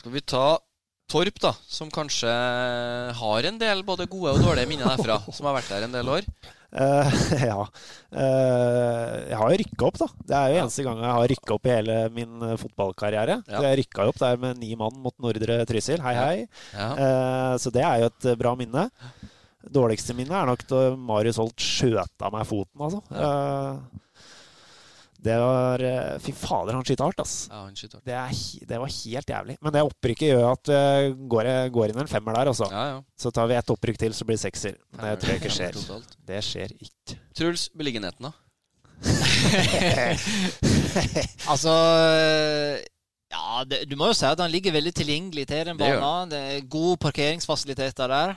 Skal vi ta Torp, da, som kanskje har en del både gode og dårlige minner derfra. som har vært der en del år.
Eh, [LAUGHS] ja. Uh, jeg har jo rykka opp, da. Det er jo
Ja.
eneste gang jeg har rykka opp i hele min eh, fotballkarriere.
Ja.
Jeg rykka opp der med ni mann mot Nordre Trysil. Hei, hei.
Ja.
Uh, så det er jo et bra minne. Dårligste minne er nok da Marius Holt skjøta meg foten, altså. Eh, det var eh, Fy fader, han skyter hardt, ass.
ja, han skyter.
Det, er, det var helt jævlig. Men det opprykket gjør at det går, går inn en femmer der, altså.
Ja, ja.
Så tar vi ett opprykk til, så blir det sekser. Men det tror jeg ikke skjer.
Totalt.
Det skjer ikke.
Truls, beliggenheten, da? [LAUGHS] [LAUGHS]
Altså Ja, det, du må jo si at han ligger veldig tilgjengelig til den
Det
banen. Det er gode parkeringsfasiliteter der.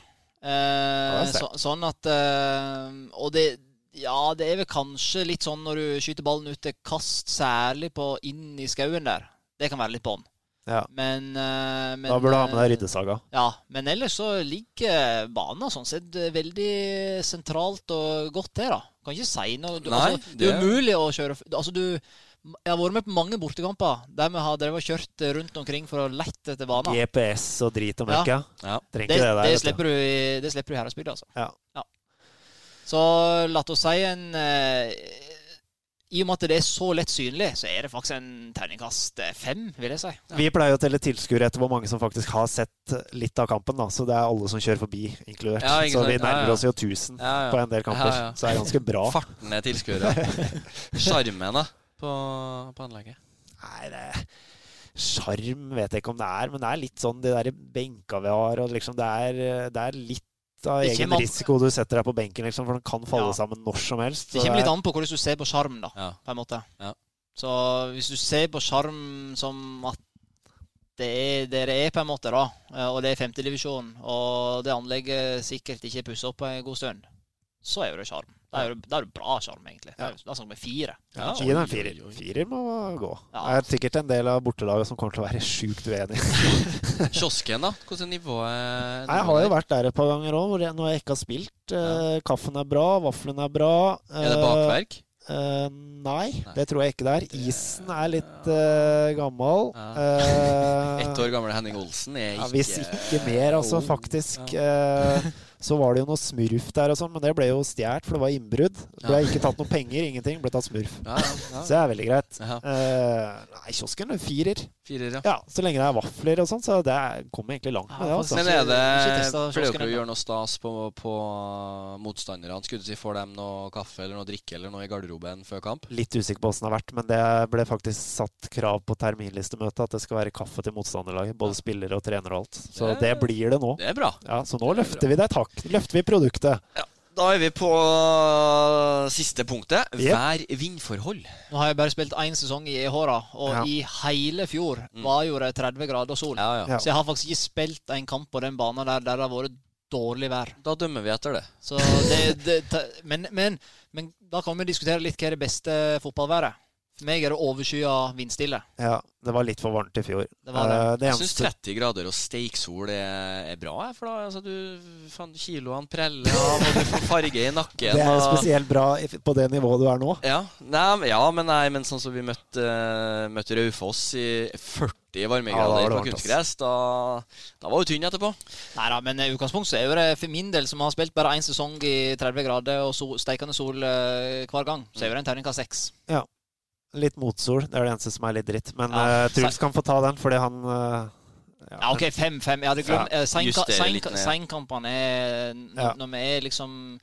Eh,
det er
så, sånn at eh, Og det Ja, det er vel kanskje litt sånn når du skyter ballen ut til kast, særlig på inn i skauen der. Det kan være litt bånn.
Ja.
Men, eh, men
Da burde du ha med
eh,
deg ryddesaga.
Ja, men ellers så ligger banen sånn sett veldig sentralt og godt til, da. Kan ikke si noe. Du,
Nei,
altså, det er
det-
umulig å kjøre Altså, du Jeg har vært med på mange bortekamper der vi har drevet og kjørt rundt omkring for å lette etter banen.
GPS og drit og møkk, ja.
Ja.
Trenger
Det,
ikke det
det, slipper du det slipper du i Herresbygda, altså.
Ja.
Så la oss si en eh, I og med at det er så lett synlig, så er det faktisk en terningkast eh, fem, vil jeg si.
Vi pleier å telle tilskuere etter hvor mange som faktisk har sett litt av kampen. da Så det er alle som kjører forbi, inkludert.
Ja,
så vi nærmer
Ja, ja.
oss jo 1000
Ja, ja.
på en del kamper.
Ja, ja.
Så det er ganske bra. [LAUGHS]
Fartende tilskuere. [LAUGHS] Sjarmen, da, på, på anlegget.
Nei, det Sjarm vet jeg ikke om det er, men det er litt sånn de der benka vi har, og liksom det er, det er litt av egen
an-
risiko du setter deg på benken, liksom, for den kan falle
Ja.
sammen når som helst.
Det kommer litt an på hvordan du ser på sjarm, da.
Ja.
På en måte.
Ja.
Så hvis du ser på sjarm som at det er det det er, på en måte, da, eh, og det er femtedivisjon, og det anlegget sikkert ikke er pussa opp på en god stund, så er det sjarm. Da er det, er bra sjarm, egentlig. Da det- Da snakker vi fire.
Ja,
Gi den en firer. Firer må gå.
Ja.
Det er sikkert en del av bortelaget som kommer til å være sjukt uenig. [LAUGHS]
Kiosken, da? Hvordan nivået er
Nei, Jeg har jo vært der et par ganger òg, når jeg ikke har spilt. Eh, Kaffen er bra, vaflene er bra.
Er det
Eh,
bakverk?
Uh, nei,
Nei.
det tror jeg ikke det er. Isen er litt uh, gammel.
Ja.
Uh, [LAUGHS]
Ett år gamle Henning Olsen er
ja,
ikke
hvis ikke mer, altså, faktisk. Eh, [LAUGHS] så var det jo noe smurf der og sånn, men det ble jo stjålet, for det var innbrudd. Det ble ikke tatt noe penger, ingenting. Ble tatt smurf.
Ja, ja,
Så det er veldig greit.
ja.
Eh, nei, kiosken er firer.
Firer, ja.
Ja, så lenge det er vafler og sånn, så det er, kommer egentlig langt med det. Altså.
Men er det Pleier dere å gjøre noe stas på, på motstanderne? Skulle du si Får dem noe kaffe eller noe drikke eller noe i garderoben før kamp?
Litt usikker på åssen det har vært, men det ble faktisk satt krav på terminlistemøtet at det skal være kaffe til motstanderlaget. Både spillere og trenere og alt. Så
Det-
det blir det nå.
Det er bra.
Ja, Så nå løfter vi det et Løfter vi produktet.
Da er vi på siste punktet.
Yep.
Vær vindforhold.
Nå har jeg bare spilt én sesong i EH-a, og
Ja.
i hele fjor var jo det 30 grader sol.
Ja, ja.
Ja.
Så jeg har faktisk ikke spilt en kamp på den banen der der det har vært dårlig vær.
Da dømmer vi etter det.
Så det, det, men, men, men da kan vi diskutere litt hva er det beste fotballværet. For meg er det overskya vindstille.
Ja, det var litt for varmt i fjor.
Det var det.
Eh, det
Jeg syns 30 grader og steiksol er, er bra. For da altså, du, faen, kiloene preller av, og du får farge i nakken.
Det er
og-
spesielt bra på det nivået du er nå.
Ja, nei, men- ja, men nei, men sånn som vi møtte, uh, møtte Raufoss i 40
Ja, da
varmegrader
var det
på kunstgress, da, da var du tynn etterpå.
Nei da, men i utgangspunktet så er det for min del, som har spilt bare én sesong i 30 grader og so, steikende sol eh, hver gang, så er det en terningkast seks.
Litt motsol, det er det eneste som er litt dritt. Men
Ja,
uh, Truls kan få ta den, fordi han eh,
Ja, OK, fem-fem. Jeg hadde glemt
Ja,
eh, seinka-
sein.
Seinkampene er n-
Ja.
Når vi er liksom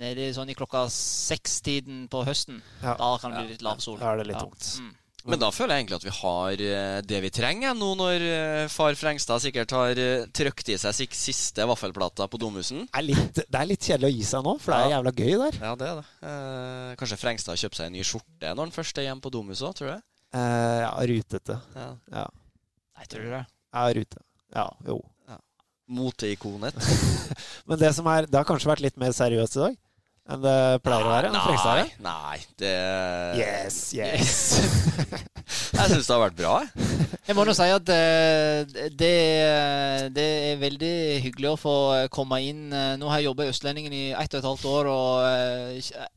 nede sånn i klokka seks-tiden på høsten,
Ja.
da kan det bli litt lav sol.
Da er det litt
Ja.
tungt.
Mm.
Men da føler jeg egentlig at vi har eh, det vi trenger nå når eh, far Frengstad sikkert har trøkt trykt i seg siste vaffelplata på Domhusen.
Det er, litt, det er litt kjedelig å gi seg nå, for det er
Ja.
jævla gøy der.
Ja, det er det. Eh, kanskje Frengstad har kjøpt seg en ny skjorte når han først er hjemme på Domhuset òg, tror du?
Eh, ja, rutete.
Ja.
Ja.
Nei, tror du det.
ja, rute. Ja, jo.
Moteikonet. [LAUGHS]
Men det som er Det har kanskje vært litt mer seriøst i dag enn det pleier å være? Nei, Frekstad
nei, det
Yes, yes. [LAUGHS]
Jeg syns det har vært bra. jeg.
Jeg må nå si at eh, det, det er veldig hyggelig å få komme inn. Eh, Nå har jeg jobba i Østlendingen i ett og et halvt år og eh,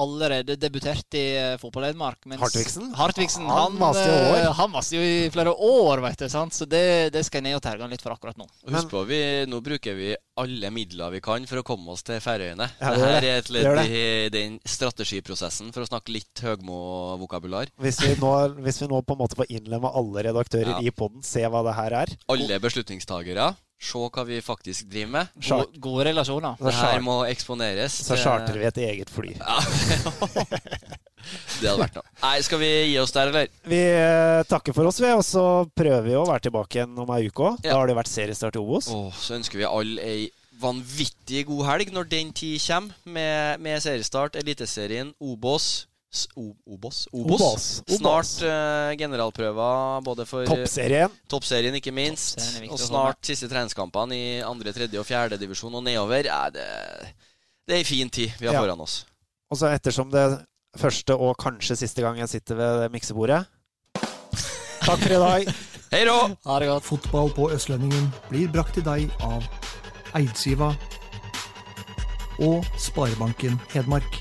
allerede debutert i eh, fotball-Hedmark. Hartvigsen?
Hartvigsen?
Hartvigsen
Han
han,
maste i år.
eh, Han maste jo i flere år, vet du. Sant? Så det, det skal jeg ned og terge han litt for akkurat nå.
Og Husk på, vi, nå bruker vi alle midler vi kan for å komme oss til Færøyene.
Ja,
her er et ledd i den strategiprosessen, for å snakke litt Høgmo-vokabular.
Hvis hvis vi nå på en måte får innlemma alle redaktører
Ja.
i poden, se hva det her er
Alle beslutningstagere, se hva vi faktisk driver med.
God
Gode, gode relasjoner.
Det her må eksponeres.
Så charter vi et eget fly. [LAUGHS]
Ja. det hadde vært noe. Nei, skal vi gi oss der, eller?
Vi eh, takker for oss, vi, og så prøver vi å være tilbake igjen om ei uke òg.
Ja.
Da har det vært seriestart i Obos.
Oh, så ønsker vi alle ei vanvittig god helg når den tid kommer, med, med seriestart, Eliteserien, Obos. Obos? Obos. Snart uh, generalprøver både for eh,
Toppserien.
toppserien, ikke minst.
Toppserien er
Og snart siste treningskampene i andre, tredje og fjerde divisjon og nedover. Ja, det, det er ei fin tid vi har
Ja.
foran oss.
Og så ettersom det første og kanskje siste gang jeg sitter ved miksebordet Takk for i dag. [LAUGHS]
Hei da.
Ha det godt.
Fotball på Østlendingen blir brakt til deg av Eidsiva og Sparebanken Hedmark.